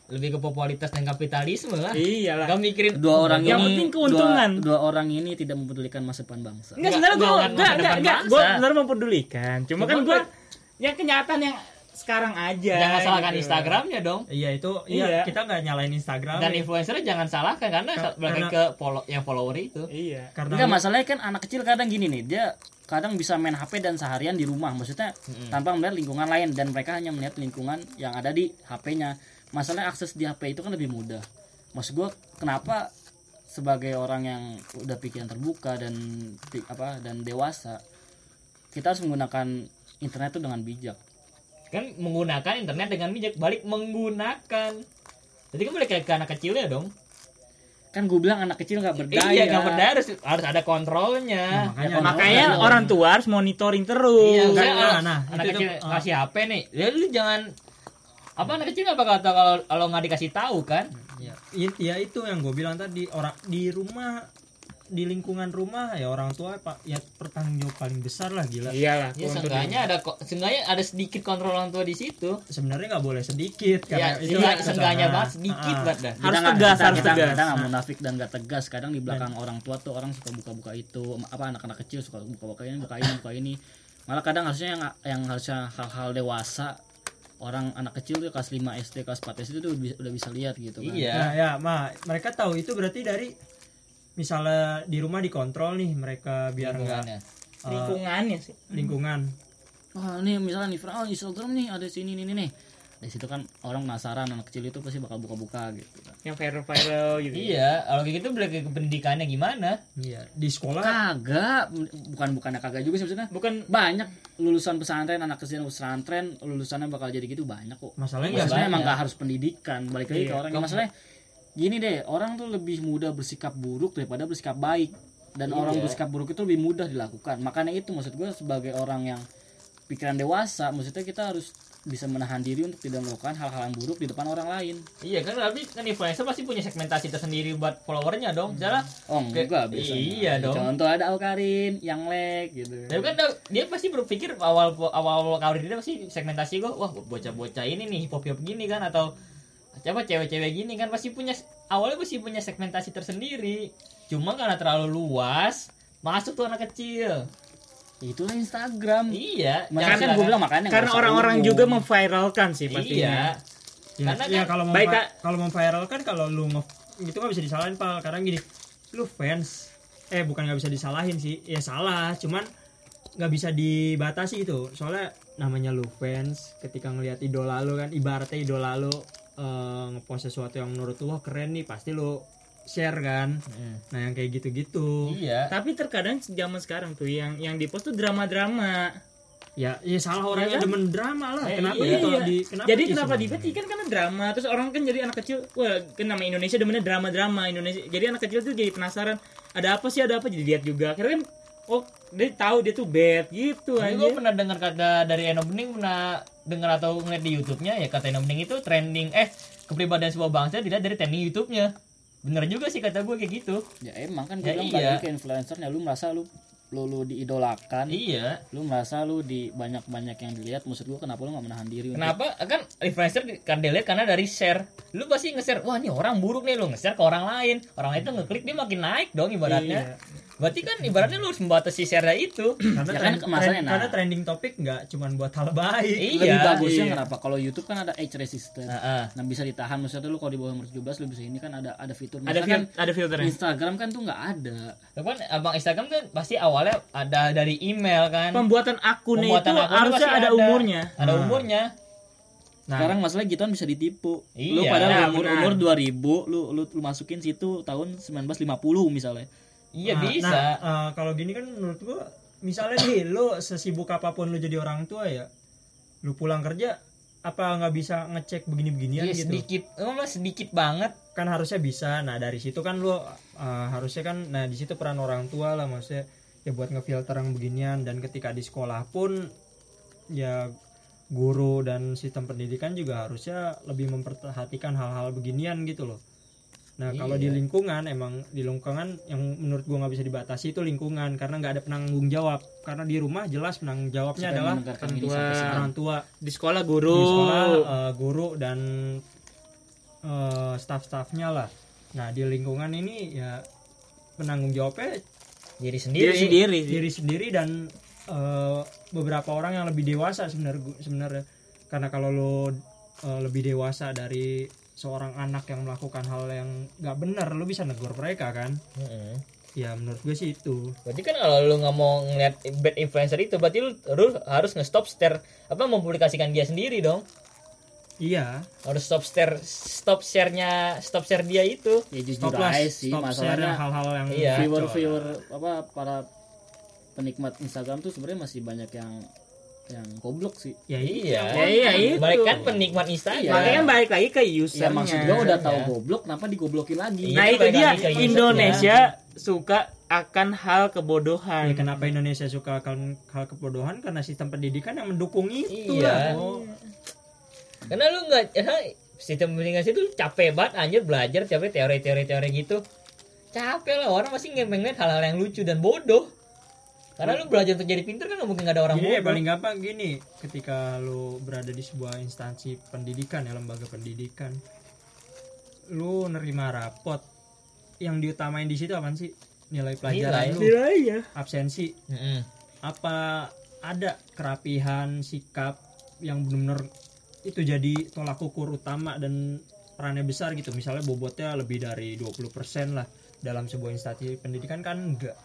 lebih ke popularitas dan kapitalisme lah. iyalah Gak mikirin dua orang Yang ini penting keuntungan. Dua, dua orang ini tidak mempedulikan masa depan bangsa. Enggak Nggak, sebenarnya gue nggak, enggak nggak, enggak gue sebenarnya mempedulikan cuma Cuma kan gue kan- yang kenyataan yang sekarang aja jangan salahkan gitu. Instagramnya dong. Iya itu Iya. iya kita nggak nyalain Instagram Dan ya. influencernya jangan salahkan karena Ka- balik karena- ke follow yang follower itu. iya karena Enggak lu- masalahnya kan anak kecil kadang gini nih dia kadang bisa main HP dan seharian di rumah maksudnya tanpa melihat lingkungan lain dan mereka hanya melihat lingkungan yang ada di HP-nya masalahnya akses di HP itu kan lebih mudah maksud gue kenapa sebagai orang yang udah pikiran terbuka dan apa dan dewasa kita harus menggunakan internet itu dengan bijak Kan menggunakan internet dengan bijak balik menggunakan. Jadi kan balik ke anak kecilnya dong. kan gue bilang anak kecil nggak berdaya Iya, nggak berdaya harus, harus ada kontrolnya. makanya makanya Iya. orang tua harus monitoring terus Iya, Nah, saya nah, anak, nah, anak itu kecil tuh, ah. kasih HP nih. Ya lu jangan apa anak kecil nggak bakal tahu kalau kalau nggak dikasih tahu kan? ya, ya itu yang gue bilang tadi orang di rumah di lingkungan rumah ya orang tua pak ya pertanggung jawab paling besar lah gila iyalah Ya seenggaknya ada kok seenggaknya ada sedikit kontrol orang tua di situ. sebenarnya nggak boleh sedikit Ya, itu iya, seenggaknya banget Ah, sedikit ah. banget dah. Harus tegas, kita, harus kita, tegas. kita nggak munafik dan nggak tegas kadang di belakang orang tua tuh orang suka buka-buka itu apa anak-anak kecil suka buka-buka ini buka ini buka ini malah kadang harusnya yang yang harusnya hal-hal dewasa orang anak kecil tuh kelas 5 SD kelas 4 SD tuh udah, udah bisa lihat gitu kan Iya. Nah, ya, ma, mereka tahu itu berarti dari misalnya di rumah dikontrol nih mereka biar nggak Lingkungannya. eh, lingkungannya sih. lingkungan. wah nih misalnya nih oh, Instagram nih ada sini nih nih nih. Dari situ kan orang penasaran anak kecil itu pasti bakal buka-buka gitu. Kan yang viral-viral gitu. Iya, kalau kayak gitu balik ke pendidikannya gimana? Iya, di sekolah. Kagak. Bukan bukannya kagak juga sih maksudnya. Bukan. Banyak lulusan pesantren anak kecil pesantren lulusannya bakal jadi gitu banyak kok. Masalahnya Iya, nggak masalahnya emang banyak. gak harus pendidikan balik lagi ke Iya, orang kamu- masalahnya gini deh orang tuh lebih mudah bersikap buruk daripada bersikap baik. Dan Iya. orang bersikap buruk itu lebih mudah dilakukan. Makanya itu maksud gue sebagai orang yang pikiran dewasa maksudnya kita harus bisa menahan diri untuk tidak melakukan hal-hal yang buruk di depan orang lain. Iya kan? Tapi kan influencer pasti punya segmentasi tersendiri buat followernya dong. Misalnya oh enggak biasanya. Iya dong. contoh ada Alkarin yang leg gitu. Tapi kan dia pasti berpikir awal awal awal karir dia pasti segmentasi gue, wah bocah-bocah ini nih hip hop hip gini kan? Atau siapa cewek-cewek gini kan pasti punya awalnya pasti punya segmentasi tersendiri. Cuma karena terlalu luas masuk tuh anak kecil. itulah Instagram Iya. makanya kan gue bilang makanya karena orang-orang juga memviralkan sih Iya. pastinya Ya, Karena ya kan kalau baik, Kak. kalau mau viral kan kalau lu nge itu nggak bisa disalahin pal karena gini lu fans eh bukan nggak bisa disalahin sih ya salah cuman nggak bisa dibatasi itu soalnya namanya lu fans ketika ngelihat idola lu kan ibaratnya idola lu eh, ngepost sesuatu yang menurut lu wah keren nih pasti lu share kan? Hmm. nah yang kayak gitu-gitu. Iya. tapi terkadang zaman sekarang tuh yang yang di post tuh drama-drama. Ya ya salah orangnya kan? demen drama lah. Eh, kenapa iya. gitu di kenapa jadi di kenapa semua? dibetikan karena drama. Terus orang kan jadi anak kecil. Wah kan nama Indonesia demennya drama-drama. Indonesia jadi anak kecil tuh jadi penasaran. Ada apa sih ada apa? Jadi lihat juga. Akhirnya kan oh dia tahu dia tuh bad gitu aja gue pernah dengar kata dari Eno Bening pernah dengar atau ngeliat di YouTube-nya ya kata Eno Bening itu trending eh kepribadian sebuah bangsa tidak dari trending YouTube-nya. Bener juga sih kata gue kayak gitu. ya emang kan Ya gue bilang iya. ke influencernya lu merasa lu lu, lu diidolakan Iya. lu merasa lu di banyak banyak yang dilihat maksud gua kenapa lu nggak menahan diri untuk- Kenapa? Kan influencer kan dilihat karena dari share. Lu pasti nge-share, wah ini orang buruk nih lu nge-share ke orang lain. Orang lain tuh ngeklik dia makin naik dong ibaratnya. Berarti kan ibaratnya lu harus membatasi share itu. karena Ya kan, trend- kemasannya, nah. karena trending topik nggak cuma buat hal baik lebih iya. bagusnya iya. kenapa kalau YouTube kan ada age resistant Heeh. nah bisa ditahan maksudnya lu kalau di bawah umur 17 lu bisa ini kan ada ada fitur ada Misalkan fil ada filternya Instagram kan tuh nggak ada Tapi kan abang Instagram kan pasti awalnya ada dari email kan. pembuatan Pembuatan itu akunnya harusnya pasti ada, umurnya Ada Hmm. umurnya. Nah, Sekarang masalah gituan bisa ditipu. Lu Iya, pada umur benar. umur 2000 lu, lu lu masukin situ tahun 1950 misalnya. Iya Nah, bisa. Nah, eh, kalau gini kan menurut gua misalnya nih lu sesibuk apa pun lu jadi orang tua ya, lu pulang kerja apa nggak bisa ngecek begini-beginian Iya, gitu? sedikit, emang sedikit banget. Kan harusnya bisa. Nah, dari situ kan lu eh, harusnya kan nah di situ peran orang tua lah maksudnya ya buat ngefilter yang beginian dan ketika di sekolah pun ya guru dan sistem pendidikan juga harusnya lebih memperhatikan hal-hal beginian gitu loh. Nah kalau di Iya. lingkungan emang di lingkungan yang menurut gua nggak bisa dibatasi itu lingkungan karena nggak ada penanggung jawab karena di rumah jelas penanggung jawabnya Siapa yang adalah ini tua. sekarang? orang tua di sekolah guru di sekolah eh, guru dan eh, staff-staffnya lah. Nah di lingkungan ini ya penanggung jawabnya Diri sendiri. diri sendiri diri sendiri dan eh, beberapa orang yang lebih dewasa sebenarnya sebenarnya karena kalau lo eh, lebih dewasa dari seorang anak yang melakukan hal yang nggak benar lo bisa negur mereka kan Mm-mm. ya menurut gue sih itu Berarti kan kalau lu nggak mau ngeliat bad influencer itu, berarti lu, lu harus nge-stop share apa mempublikasikan dia sendiri dong. iya Harus stop share stop share-nya stop share dia itu. Ya jujur stop lah aja sih stop share masalahnya hal-hal yang Iya. viewer viewer apa para penikmat Instagram tuh sebenarnya masih banyak yang yang goblok sih. ya Iya. Ya, iya, itu. Balik kan penikmat Instagram. makanya kan balik lagi ke Ya usernya maksud gua udah tahu Iya. goblok kenapa digoblokin lagi? nah Itu dia. Indonesia suka akan hal kebodohan Ya, kenapa Indonesia suka akan hal kebodohan karena sistem pendidikan yang mendukung itu Iya. lah. Oh, Karena lu nggak ya, sistem pendidikan itu capek banget anjir belajar capek teori-teori teori gitu. Capek lah orang pasti pengen ngeliat hal-hal yang lucu dan bodoh. Karena lu belajar untuk jadi pintar kan nggak mungkin nggak ada orang Gini bodoh. paling gampang gini, ketika lu berada di sebuah instansi pendidikan ya lembaga pendidikan, lu nerima rapot, yang diutamain di situ apa sih? Nilai pelajaran Nilai. lu, ya absensi, Mm-mm. apa ada kerapihan sikap yang benar-benar itu jadi tolak ukur utama dan perannya besar gitu. Misalnya bobotnya lebih dari 20% lah dalam sebuah instansi pendidikan kan enggak.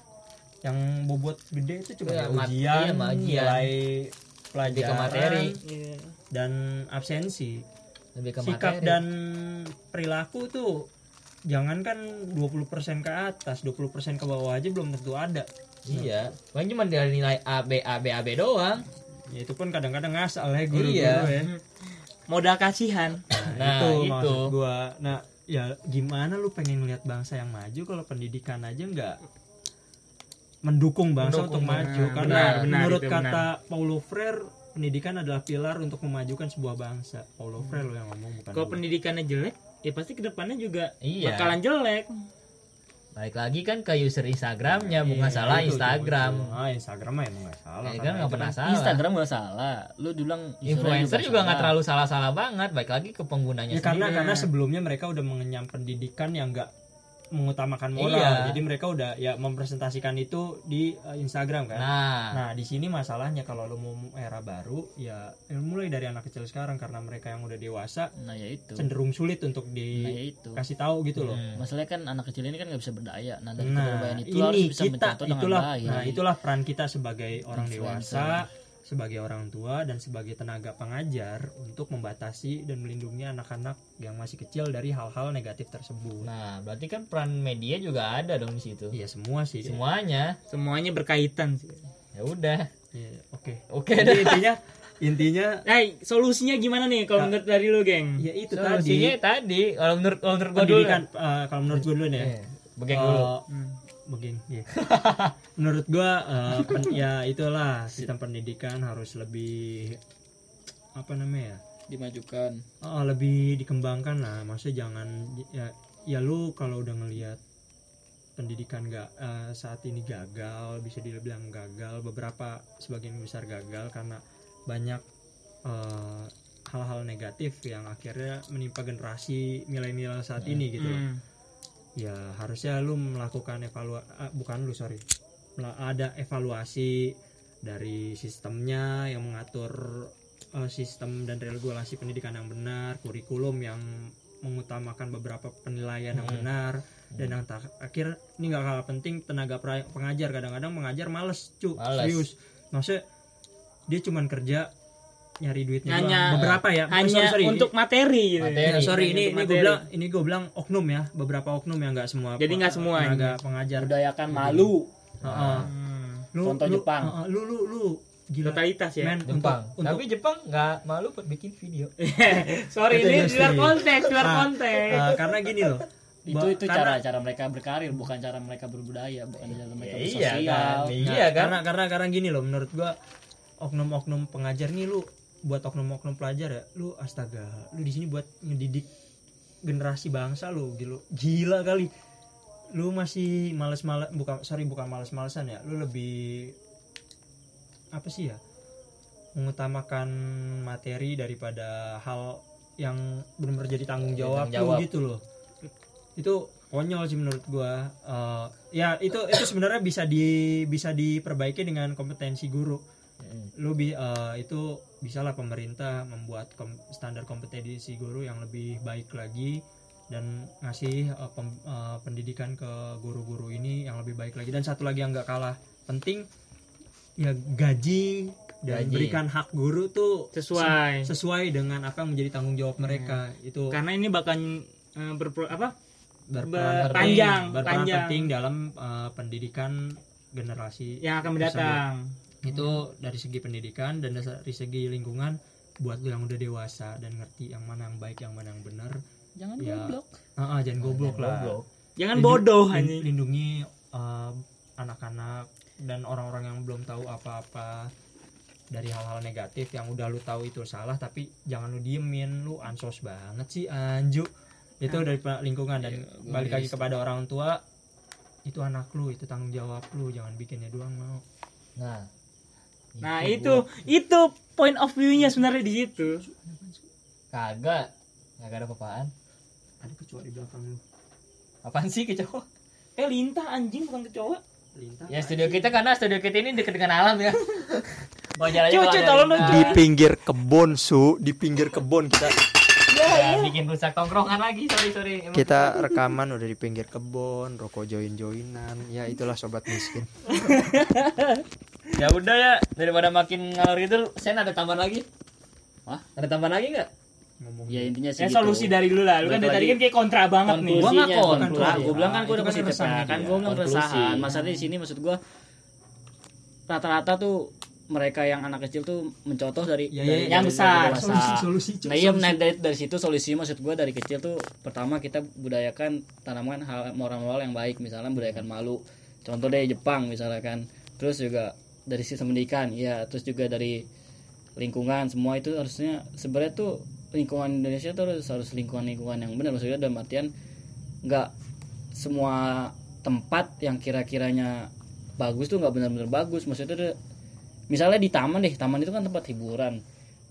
Yang bobot gede itu cuma mat- ujian, iya, ujian. nilai pelajaran ke materi. dan absensi. Lebih ke Sikap materi. dan perilaku tuh jangankan 20% ke atas, 20% ke bawah aja belum tentu ada. Iya. Paling cuma dari nilai A B A B A B doang. Ya itu pun kadang-kadang ngasal ya guru-guru Iya. ya. modal kasihan Nah, itu, itu. maksud gua. Nah, ya gimana lu pengen ngeliat bangsa yang maju kalau pendidikan aja nggak mendukung bangsa Mendukung, untuk maju benar, karena benar, benar, menurut itu kata Paulo Freire pendidikan adalah pilar untuk memajukan sebuah bangsa. Paulo Freire lo yang ngomong bukan. kalau pendidikannya jelek ya pasti ke depannya juga Iya. bakalan jelek Balik lagi kan ke user Instagramnya, bukan Iya, salah itu, Instagram. itu, itu. Ah, Instagram mah emang nggak salah. Ya karena kan nggak pernah kan- salah. Instagram gak salah. Lu bilang Influencer juga nggak salah. terlalu salah-salah banget. Baik lagi ke penggunanya Ya karena sendiri. karena sebelumnya mereka udah mengenyam pendidikan yang enggak mengutamakan moral. Iya. Jadi mereka udah ya mempresentasikan itu di uh, Instagram kan. Nah, Nah, di sini masalahnya kalau lu mau era baru ya ya mulai dari anak kecil sekarang karena mereka yang udah dewasa Nah ya itu. cenderung sulit untuk Nah ya itu. dikasih tahu gitu loh. Hmm. Masalahnya kan anak kecil ini kan nggak bisa berdaya. Nah dari Nah, itu harus ini bisa kita itulah nah itulah peran kita sebagai orang Influencer. dewasa, sebagai orang tua dan sebagai tenaga pengajar untuk membatasi dan melindungi anak-anak yang masih kecil dari hal-hal negatif tersebut. nah berarti kan peran media juga ada dong di situ. Iya semua sih. Semuanya. semuanya berkaitan sih Ya udah. Iya, Oke. Oke intinya intinya Nah, solusinya gimana nih kalau menurut dari lu, geng? ya itu Solusinya tadi tadi kalau menurut kalau menurut gua dulu. pendidikan eh, kalau menurut gue dulu nih ya. Begeng dulu. eh, Hmm. Begeng, iya. menurut gua eh, pen- ya itulah sistem pendidikan harus lebih apa namanya ya? Dimajukan. Oh, lebih dikembangkan lah. Maksudnya jangan ya ya lu kalau udah ngelihat pendidikan gak saat ini gagal, bisa dibilang gagal, beberapa sebagian besar gagal karena banyak eh, hal-hal negatif yang akhirnya menimpa generasi milenial saat ini gitu loh. Hmm. Ya harusnya lu melakukan evaluasi bukan lu sorry. Ada evaluasi dari sistemnya yang mengatur eh, sistem dan regulasi pendidikan yang benar, kurikulum yang mengutamakan beberapa penilaian yang Hmm. benar dan yang tak- akhir ini nggak kalah penting tenaga pengajar kadang-kadang mengajar males cu Males. serius maksudnya dia cuman kerja nyari duitnya Hanya- doang. beberapa ya Oh, hanya sorry, sorry. untuk materi gitu. Materi. Ya, sorry ini ini gue bilang ini gue bilang oknum ya beberapa oknum yang nggak semua Jadi nggak semua ini. tenaga pengajar budayakan malu Heeh. Hmm. lu, Contoh lu, Jepang. heeh, lu lu lu gila totalitas ya men Jepang. untuk untuk Tapi Jepang nggak malu buat bikin video. sorry ini di luar konteks di luar Ah, konteks eh, karena gini loh itu itu karena- cara cara mereka berkarir bukan cara mereka berbudaya bukan cara mereka Iya bersosial kan. Nah, Iya kan. karena karena karena gini loh menurut gua oknum-oknum pengajar nih lu buat oknum-oknum pelajar ya lu astaga lu di sini buat ngedidik generasi bangsa lu gitu gila kali. Lu masih males-males bukan sorry bukan males-malesan ya lu lebih apa sih ya mengutamakan materi daripada hal yang benar-benar jadi tanggung jawab, jawab. lu gitu loh. Itu konyol sih menurut gua Eh, ya itu itu sebenarnya bisa di bisa diperbaiki dengan kompetensi guru lu bi eh, itu bisalah pemerintah membuat kom- standar kompetensi guru yang lebih baik lagi dan ngasih pem- eh, pendidikan ke guru-guru ini yang lebih baik lagi. Dan satu lagi yang nggak kalah penting ya gaji dan Gaji. berikan hak guru tuh sesuai. se- sesuai dengan apa yang menjadi tanggung jawab mereka. Itu karena ini bakal eh, berpro apa? Berperan Ber- penting, panjang, berperan penting dalam eh, pendidikan generasi yang akan mendatang itu dari segi pendidikan dan dari segi lingkungan buat lu yang udah dewasa dan ngerti yang mana yang baik yang mana yang benar jangan Ya. goblok Ah, ah, jangan goblok lah Goblok. jangan Lindu- bodoh anjing lindungi eh, anak-anak dan orang-orang yang belum tahu apa-apa dari hal-hal negatif yang udah lu tahu itu salah tapi jangan lu diemin lu ansos banget sih anju itu Ah. dari lingkungan dan gua balik lagi kepada orang tua itu anak lu itu tanggung jawab lu jangan bikinnya doang mau Nah. Nah itu itu point of view-nya sebenarnya di situ kagak. Kagak ada apa-apaan. ada kecoa di belakang lu Apaan sih kecoa? eh lintah anjing bukan kecoa lintah Ya studio kita karena studio kita ini dekat dengan alam ya. Cucu, tolong dong, di pinggir kebun su di pinggir kebun kita Ya, bikin rusak tongkrongan lagi. Sorry sorry. Emang kita rekaman udah di pinggir kebun rokok join joinan ya itulah sobat miskin ya udah ya daripada makin ngalor gitu Sen ada tambahan lagi? Hah? ada tambahan lagi nggak? Ngomong ya intinya sih ya gitu. solusi dari lu lah. Lu kan dari tadi kan kayak kontra banget nih. Gua nggak kontra. Konklusi. gue bilang kan gue udah itu kan keresahan ya kan bilang Konklusi. keresahan. Masalahnya di sini maksud gue rata-rata tuh mereka yang anak kecil tuh mencontoh dari, Ya, dari ya, yang dari- besar. dari solusi solusi nah iya solusi. nah, dari, dari situ solusi maksud gue dari kecil tuh pertama kita budayakan tanaman hal moral-moral yang baik. Misalnya budayakan malu. Contoh deh Jepang misalnya kan. Terus juga dari sistem pendidikan ya terus juga dari lingkungan semua itu harusnya sebenarnya tuh lingkungan Indonesia tuh harus harus lingkungan lingkungan yang benar. Maksudnya dalam artian nggak semua tempat yang kira-kiranya bagus tuh nggak benar-benar bagus. Maksudnya tuh misalnya di taman deh taman itu kan tempat hiburan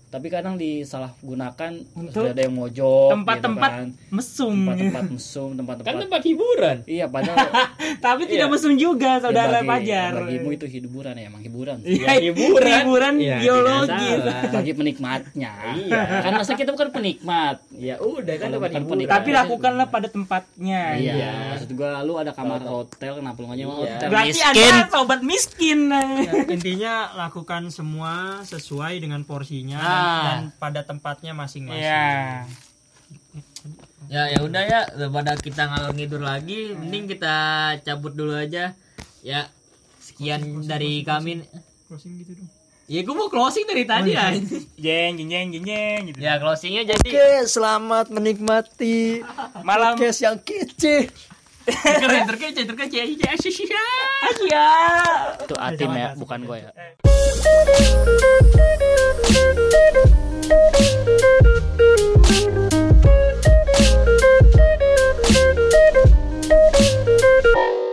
tapi kadang disalahgunakan Untuk ada yang mojok tempat-tempat gitu kan. mesum tempat-tempat mesum tempat-tempat kan tempat hiburan iya padahal tapi tidak mesum juga ya, saudara bagi- Pajar bagimu itu hiburan ya emang hiburan Iya, hiburan. hiburan Ya, biologis salah. bagi penikmatnya Iya. kan masa kita bukan penikmat ya udah kan tempat hiburan penikmat. tapi lakukanlah pada tempatnya iya Iya. maksud gua lu ada kamar hotel kenapa lu nggak nyewa Iya. hotel berarti miskin anda sobat miskin Ya, intinya lakukan semua sesuai dengan porsinya dan, Ah. dan pada tempatnya masing-masing. ya ya ya udah ya. Daripada kita ngalor ngidur lagi mending kita cabut dulu aja. Ya sekian dari kami. Closing. Gitu dong. ya gue mau closing dari tadi ya jeng jeng jeng jeng jeng gitu. Ya closingnya jadi oke selamat menikmati malam. podcast yang kece Keren terkece terkece iya. aja asyik ya. Itu Atim ya bukan gue ya. Thank you.